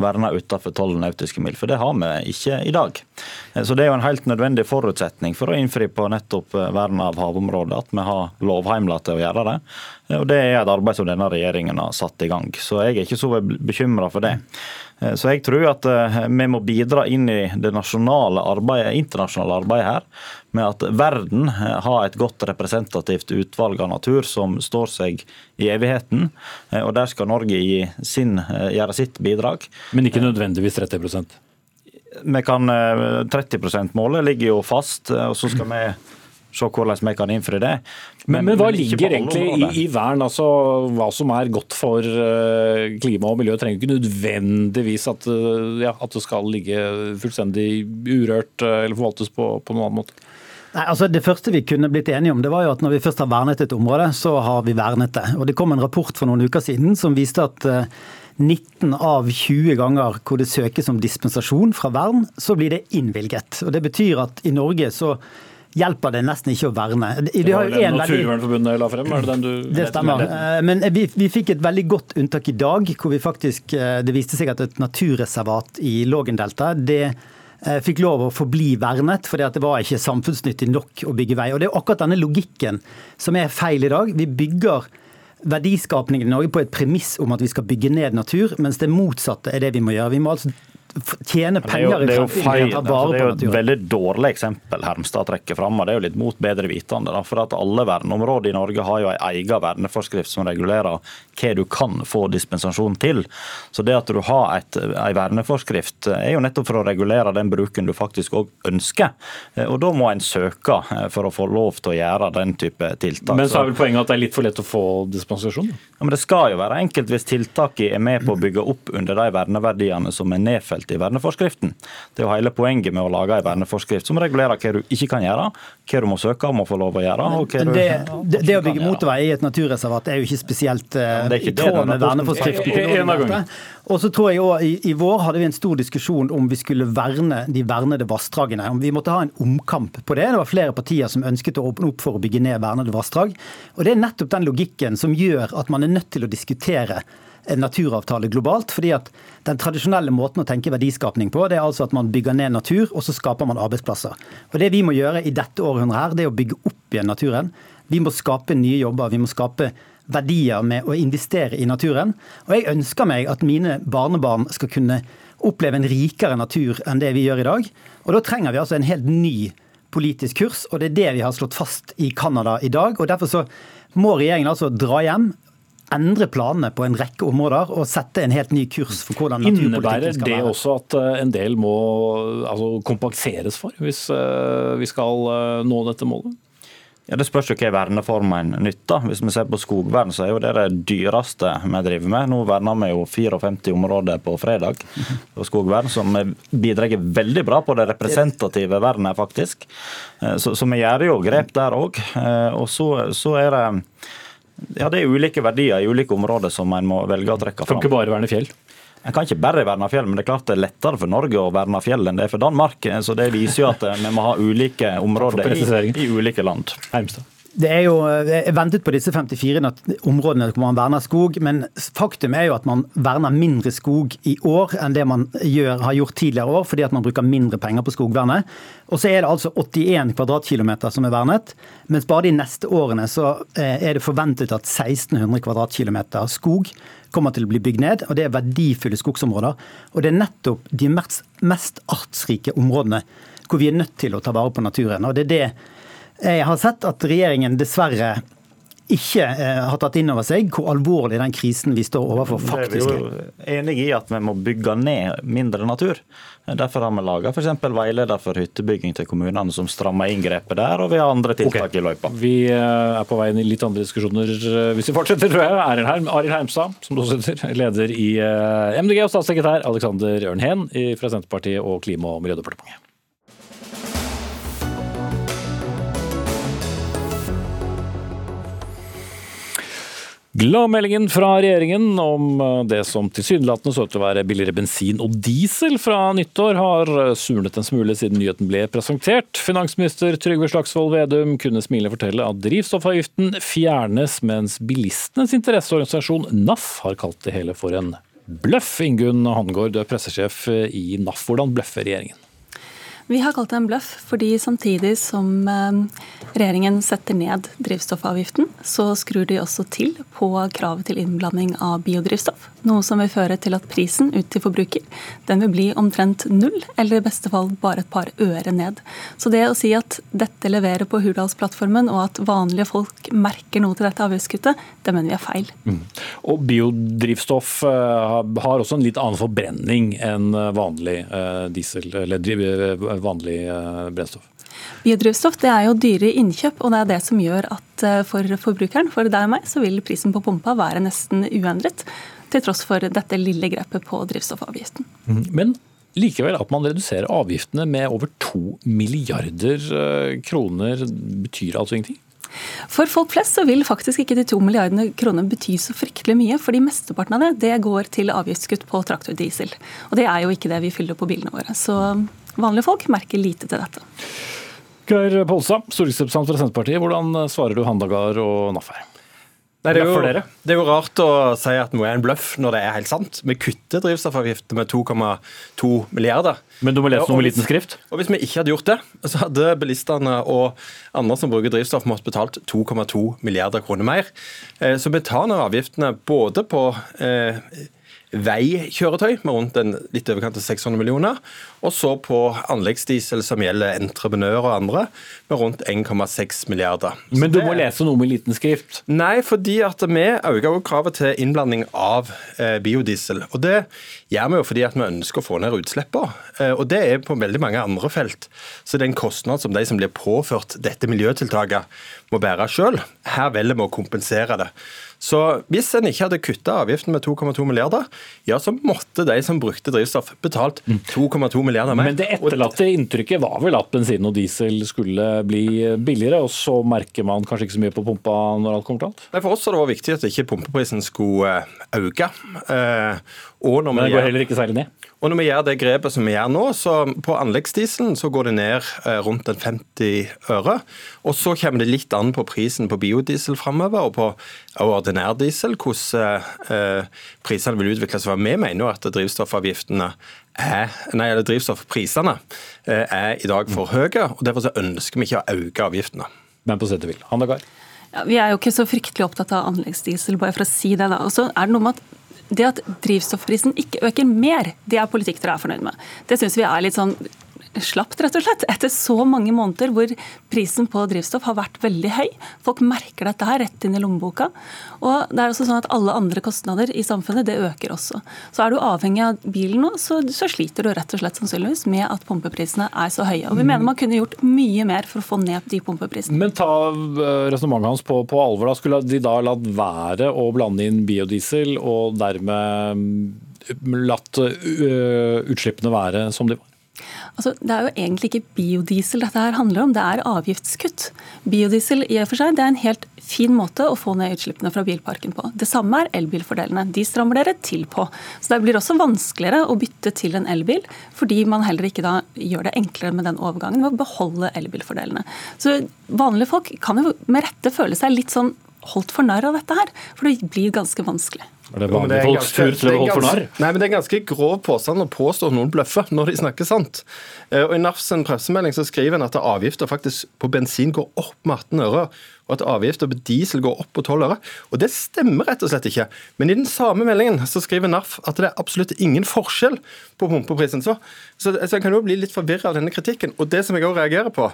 verne utenfor 12 nautiske mil. For det har vi ikke i dag. Så det er jo en helt nødvendig forutsetning for å innfri på nettopp vern av havområdet, at vi har lovheimler til å gjøre det. Og Det er et arbeid som denne regjeringen har satt i gang. Så jeg er ikke så bekymra for det. Eh, så jeg tror at eh, vi må bidra inn i det nasjonale arbeidet, internasjonale arbeidet her, med at verden eh, har et godt representativt utvalg av natur som står seg i evigheten. Og der skal Norge sin, gjøre sitt bidrag. Men ikke nødvendigvis 30% vi kan, 30 %-målet ligger jo fast, og så skal vi se hvordan vi kan innfri det. Men, men, hva ligger egentlig i, i, vern? altså Hva som er godt for uh, klima og miljø, trenger ikke nødvendigvis at, uh, ja, at, det skal ligge fullstendig urørt uh, eller forvaltes på, på noen annen måte? Nei, altså Det første vi kunne blitt enige om, det var jo at når vi først har vernet et område, så har vi vernet det. Og Det kom en rapport for noen uker siden som viste at 19 av 20 ganger hvor det søkes om dispensasjon fra vern, så blir det innvilget. Og Det betyr at i Norge så hjelper det nesten ikke å verne. Det var den Naturvernforbundet la frem? Er det den du Det stemmer. Eh, men vi, vi, fikk et veldig godt unntak i dag, hvor vi faktisk, eh, det viste seg at et naturreservat i Lågendeltaet det eh, fikk lov å forbli vernet, fordi det var ikke samfunnsnyttig nok å bygge vei. Og Det er akkurat denne logikken som er feil i dag. Vi bygger verdiskapningen i Norge på et premiss om at vi skal bygge ned natur, mens det motsatte er det vi må gjøre. Vi må altså tjene penger i framtiden. Det, altså, det er jo et veldig dårlig eksempel Hermstad trekker fram, og det er jo litt mot bedre vitende. Da, for at Alle verneområder i Norge har jo en egen verneforskrift som regulerer hva du kan få dispensasjon til. Så det at du har et, en verneforskrift er jo nettopp for å regulere den bruken du faktisk òg ønsker. Og Da må en søke for å få lov til å gjøre den type tiltak. Men så er vel poenget at det er litt for lett å få dispensasjon? Ja, men Det skal jo være enkelt hvis tiltaket er med på å bygge opp under de verneverdiene som er nedfelt nedfelt i verneforskriften. Det er jo hele poenget med å lage en verneforskrift som regulerer hva du ikke kan gjøre, hva du må søke om å få lov å gjøre. Og Men det, det, det, å bygge motorvei i et naturreservat er jo ikke spesielt uh, ikke i tråd med verneforskriften. Og så tror jeg også, i, i, vår hadde vi en stor diskusjon om vi skulle verne de vernede vassdragene. Om vi måtte ha en omkamp på det. Det var flere partier som ønsket å åpne opp for å bygge ned vernede vassdrag. Og det er nettopp den logikken som gjør at man er nødt til å diskutere en naturavtale globalt. fordi at Den tradisjonelle måten å tenke verdiskapning på, det er altså at man bygger ned natur, og så skaper man arbeidsplasser. Og Det vi må gjøre i dette århundret, her, det er å bygge opp igjen naturen. Vi må skape nye jobber. Vi må skape verdier med å investere i naturen. Og jeg ønsker meg at mine barnebarn skal kunne oppleve en rikere natur enn det vi gjør i dag. Og da trenger vi altså en helt ny politisk kurs, og det er det vi har slått fast i Canada i dag. og Derfor så må regjeringen altså dra hjem endre planene på en rekke områder og sette en helt ny kurs for hvordan naturpolitikken skal være. Innebærer det også at eh, en del må altså, kompenseres for, hvis eh, vi skal eh, nå dette målet? Ja, Det spørs jo hva verneformen nytter. Hvis vi ser på skogvern, så er jo det det dyreste vi driver med. Nå verner vi jo 54 områder på fredag på skogvern, som bidrar veldig bra på det representative vernet, faktisk. Så, så vi gjør jo grep der òg. Og så, så er det ja, Det er ulike verdier i ulike områder som en må velge å trekke fram. Kan ikke bare verne fjell? En kan ikke bare verne fjell, men det er klart det er lettere for Norge å verne fjell enn det er for Danmark. Så Det viser jo at vi må ha ulike områder i, i ulike land. Heimstad. Det er jo, Jeg ventet på disse 54 områdene hvor man verner skog, men faktum er jo at man verner mindre skog i år enn det man gjør, har gjort tidligere år, fordi at man bruker mindre penger på skogvernet. Og så er det altså 81 kvadratkilometer som er vernet, mens bare de neste årene så eh, er det forventet at 1600 kvadratkilometer skog kommer til å bli bygd ned, og det er verdifulle skogsområder. Og det er nettopp de mest, mest artsrike områdene hvor vi er nødt til å ta vare på naturen. Og det er det jeg har sett at regjeringen dessverre ikke eh, har tatt inn over seg hvor alvorlig den krisen vi står overfor faktisk er. Vi er enig i at vi må bygge ned mindre natur. Derfor har vi laga f.eks. veileder for hyttebygging til kommunene som strammer inngrepet der, og vi har andre tiltak okay. i løypa. Vi eh, er på vei inn i litt andre diskusjoner eh, hvis vi fortsetter, tror jeg. Arild Herm, Heimstad, som du også heter, leder i MDG, og statssekretær Alexander Ørnhen fra Senterpartiet og Klima- og miljødepartementet. Gladmeldingen fra regjeringen om eh, det som tilsynelatende så ut til å være billigere bensin og diesel fra nyttår, har eh, surnet en smule siden nyheten ble presentert. Finansminister Trygve Slagsvold Vedum kunne smilende fortelle at drivstoffavgiften fjernes, mens bilistenes interesseorganisasjon NAF har kalt det hele for en bløff. Ingunn Hangård, du er pressesjef i NAF. Hvordan bløffer regjeringen? Vi har kalt det en bløff, fordi samtidig som eh, regjeringen setter ned drivstoffavgiften, så skrur de også til på kravet til innblanding av biodrivstoff. Noe som vil føre til at prisen ut til forbruker den vil bli omtrent null, eller i beste fall bare et par øre ned. Så det å si at dette leverer på Hurdalsplattformen, og at vanlige folk merker noe til dette avgiftskuttet, det mener vi er feil. Mm. Og biodrivstoff eh, har også en litt annen forbrenning enn vanlig eh, diesel, eller vanlig eh, brennstoff? Biodrivstoff det er jo dyre innkjøp, og det er det som gjør at eh, for forbrukeren, for deg og meg, så vil prisen på pumpa være nesten uendret. Til tross for dette lille grepet på drivstoffavgiften. Mhm. Men likevel at man reduserer avgiftene med over to milliarder eh, kroner, betyr altså ingenting? For folk flest så vil faktisk ikke de to milliardene kroner bety så fryktelig mye, fordi mesteparten av det det går til avgiftskutt på traktordiesel. Og det er jo ikke det vi fyller på bilene våre. Så vanlige folk merker lite til dette. Geir Polstad, stortingsrepresentant fra Senterpartiet. Hvordan svarer du Handagard og NAF her? Nei, det, er jo, det, er jo, rart å si at noe er en bløff når det er helt sant. Vi kutter drivstoffavgiftene med 2,2 milliarder. Men du må lese noe med liten skrift? Og Hvis vi ikke hadde gjort det, så hadde bilistene og andre som bruker drivstoff, måttet betalt 2,2 milliarder kroner mer. Eh, så vi tar ned avgiftene både på eh, veikjøretøy med rundt en litt overkant av 600 millioner. Og så på anleggsdiesel som gjelder entreprenører og andre, med rundt 1,6 milliarder. Så Men du må lese noe med liten skrift? Nei, fordi at vi øker kravet til innblanding av eh, biodiesel. Og det gjør vi jo fordi at vi ønsker å få ned utslippene. Eh, og det er på veldig mange andre felt. Så det er en kostnad som de som blir påført dette miljøtiltaket, må bære sjøl. Her velger vi å kompensere det. Så hvis en ikke hadde kutta avgiften med 2,2 milliarder, ja, så måtte de som brukte drivstoff, betalt 2,2 milliarder mer. Men det etterlatte inntrykket var vel at bensin og diesel skulle bli billigere, og så merker man kanskje ikke så mye på pumpa når alt kommer til alt? Nei, For oss har det vært viktig at ikke pumpeprisen skulle øke. øke. når Men det går heller ikke særlig ned? Og når vi gjør det grepet som vi gjør nå, så på anleggsdieselen så går det ned eh, rundt en 50 øre. Og så kommer det litt an på prisen på biodiesel framover, og på ordinær diesel, hvordan eh, prisene vil utvikle seg. Vi mener jo at drivstoffavgiftene er, nei, eller drivstoffprisene eh, er i dag for høye, og derfor så ønsker vi ikke å øke avgiftene. Men på sett og vil. Hanne Gahr? Ja, vi er jo ikke så fryktelig opptatt av anleggsdiesel, bare for å si det. da. Og så er det noe med at det at drivstoffprisen ikke øker mer, det er politikk dere er fornøyd med. Det syns vi er litt sånn slapt, rett og slett. Etter så mange måneder hvor prisen på drivstoff har vært veldig høy. Folk merker dette her rett inn i lommeboka. Og det er også sånn at alle andre kostnader i samfunnet, det øker også. Så er du avhengig av bilen nå, så, så sliter du rett og slett sannsynligvis med at pumpeprisene er så høye. Og vi mener man kunne gjort mye mer for å få ned de pumpeprisene. Men ta eh, resonnementet hans på, på alvor. da. Skulle de da latt være å blande inn biodiesel, og dermed mm, latt uh, utslippene være som de var? Altså, det er jo egentlig ikke biodiesel dette her handler om, det er avgiftskutt. Biodiesel i og for seg, det er en helt fin måte å få ned utslippene fra bilparken på. Det samme er elbilfordelene. De strammer dere til på. Så Det blir også vanskeligere å bytte til en elbil, fordi man heller ikke da gjør det enklere med den overgangen ved å beholde elbilfordelene. Så vanlige folk kan jo med rette føle seg litt sånn holdt for narr av dette her, for det blir ganske vanskelig. Er det vanlige folks tur til å holde for narr? Nei, men Det er en ganske grov påstand å påstå at noen bløffer når de snakker sant. Eh, Og I NAFs pressemelding så skriver en at avgifter faktisk på bensin går opp med 18 øre, og at avgifter på diesel går opp på 12 øre. Og Det stemmer rett og slett ikke. Men i den samme meldingen så skriver NAF at det er absolutt ingen forskjell på pumpeprisen. Så, så, så jeg kan jo bli litt forvirra av denne kritikken. Og det som jeg også reagerer på,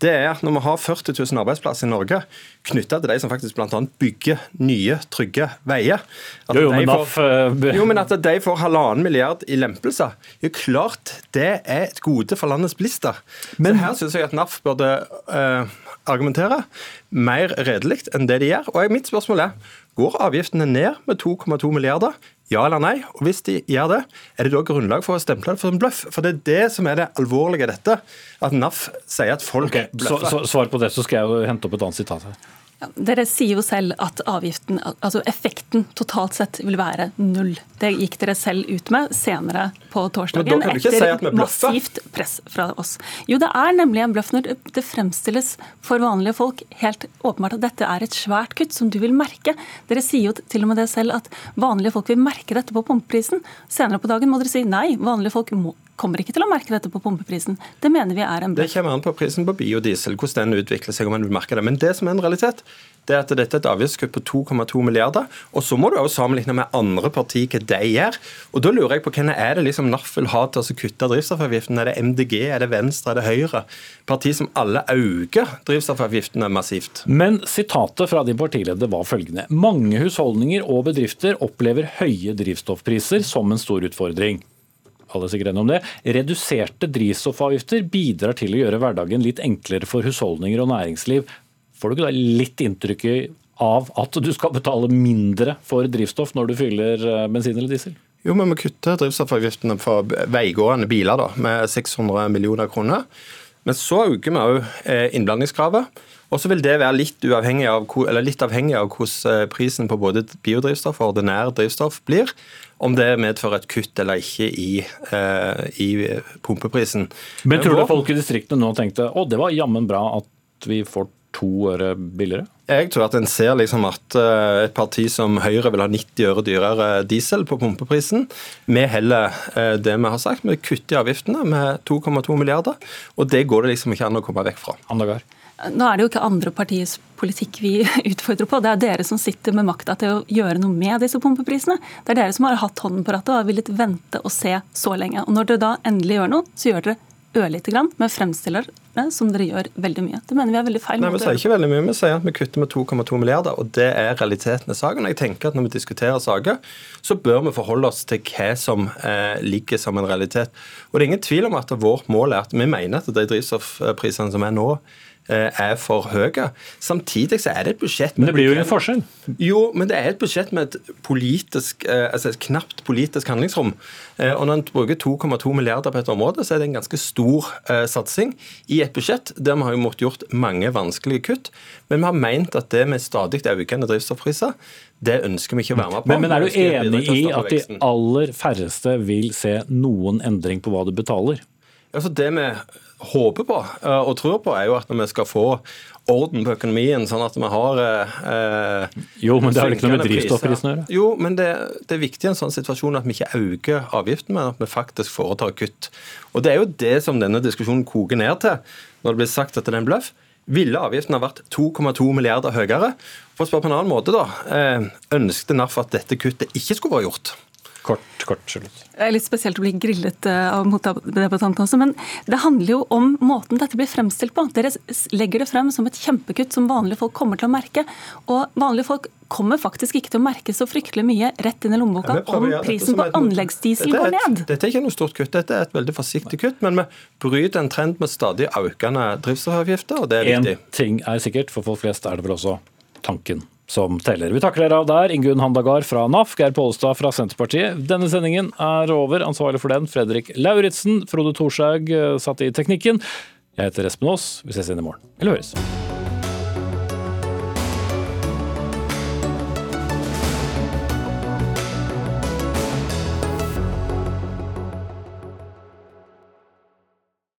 det er at når vi har 40 000 arbeidsplasser i Norge knytta til de som faktisk bl.a. bygger nye, trygge veier at Jo, jo, men NAF, Får, jo, men at de får halvannen milliard i lempelser, jo klart det er et gode for landets bilister. Så her syns jeg at NAF burde eh, argumentere mer redelig enn det de gjør. Og mitt spørsmål er, går avgiftene ned med 2,2 milliarder? Ja eller nei? Og hvis de gjør det, er det da grunnlag for å stemple det for en bløff? For det er det som er det alvorlige i dette. At NAF sier at folk okay, bløffer. så, svar på det, så skal jeg jo hente opp et annet sitat her. Ja, dere sier jo selv at avgiften, altså effekten totalt sett vil være null. Det gikk dere selv ut med senere på torsdagen ikke si etter massivt press fra oss. Jo, det er nemlig en bløff når det- det fremstilles for vanlige folk helt åpenbart at dette er et svært kutt som du vil merke. Dere sier jo til og med det selv at vanlige folk vil merke dette på pumpeprisen. Senere på dagen må dere si nei, vanlige folk må, kommer ikke til å merke dette på pumpeprisen. Det mener vi er en Det kommer an på prisen på biodiesel, hvordan den utvikler seg. om man vil merke det. Men det som er en realitet, det er at dette er et avgiftskutt på 2,2 milliarder. Og så må du også sammenligne med andre partier hva de gjør. Og da lurer jeg på hvem er det liksom NAF vil ha til å kutte drivstoffavgiften? Er det MDG, er det Venstre, er det Høyre? Partier som alle øker drivstoffavgiftene massivt. Men sitatet fra din partileder var følgende. Mange husholdninger og bedrifter opplever høye drivstoffpriser som en stor utfordring. Alle er sikkert enige om det. Reduserte drivstoffavgifter bidrar til å gjøre hverdagen litt enklere for husholdninger og næringsliv. Får du ikke da litt inntrykk av at du skal betale mindre for drivstoff når du fyller eh, bensin eller diesel? Jo, men vi kutter drivstoffavgiftene for veigående biler da, med 600 millioner kroner. Men så øker vi òg innblandingskravet. Og så vil det være litt, uavhengig av, litt avhengig av hvordan eh, prisen på både biodrivstoff og ordinær drivstoff blir. Om det medfører et kutt eller ikke i, eh, i pumpeprisen. Men tror du folk i distriktene nå tenkte å det var jammen bra at vi får to øre billigere? Jeg tror at en ser liksom at eh, et parti som Høyre vil ha 90 øre dyrere diesel på pumpeprisen. Vi heller eh, det vi har sagt. Vi kutter i avgiftene med 2,2 milliarder. Og det går det liksom ikke an å komme vekk fra. Andagar. Nå er det jo ikke andre partiers politikk vi utfordrer på. Det er dere som sitter med makta til å gjøre noe med disse pumpeprisene. Det er dere som har hatt hånden på rattet og har villet vente og se så lenge. Og når dere da endelig gjør noe, så gjør dere ørlite grann, men fremstiller det som dere gjør veldig mye. Det mener vi er veldig feil Nei, Vi sier ikke veldig mye, vi sier at vi kutter med 2,2 milliarder, og det er realiteten i saken. Jeg tenker at Når vi diskuterer saker, så bør vi forholde oss til hva som eh, ligger som en realitet. Og Det er ingen tvil om at vårt mål er at vi mener at de drivstoffprisene som er nå, er for høye. Samtidig så er det et budsjett Men det blir jo ingen forskjell. Jo, men det er et budsjett med et politisk, eh, altså et knapt politisk handlingsrom. Eh, Og når en bruker 2,2 milliarder på et område, så er det en ganske stor eh, satsing i et budsjett der vi har jo måttet gjort mange vanskelige kutt. Men vi har meint at det med stadig økende drivstoffpriser, det ønsker vi ikke å være med på. Men, men er du enig i at de aller færreste vil se noen endring på hva du betaler? Altså det vi håper på eh, og tror på, er jo at vi skal få orden på økonomien, sånn at vi har eh, Jo, men det har ikke noe med drivstoffprisen å gjøre? Jo, men det, det er viktig i en sånn situasjon at vi ikke øker avgiften, men at vi faktisk foretar kutt. Og Det er jo det som denne diskusjonen koker ned til, når det blir sagt at det er en bløff. Ville avgiften ha vært 2,2 milliarder høyere? For å spørre på en annen måte, da. eh, Ønsket NAF at dette kuttet ikke skulle vært gjort? Kort, kort, slutt. Det er litt spesielt å bli grillet eh, av motdebattanten også, men det handler jo om måten dette blir fremstilt på. Dere legger det frem som et kjempekutt som vanlige folk kommer til å merke. Og vanlige folk kommer faktisk ikke til å merke så fryktelig mye rett inn i lommeboka Ja, om prisen på anleggsdiesel går er ned. Dette er ikke noe stort kutt, dette er et veldig forsiktig kutt. Men vi bryter en trend med stadig økende drivstoffavgifter, og det er Én En ting er sikkert, for folk flest er det vel også tanken som teller. Vi takker dere av der, Ingunn Handagard fra NAF, Geir Pollestad fra Senterpartiet. Denne sendingen er over. Ansvarlig for den, Fredrik Lauritzen. Frode Thorshaug satt i teknikken. Jeg heter Espen Aas. Vi ses igjen i morgen. Eller høres.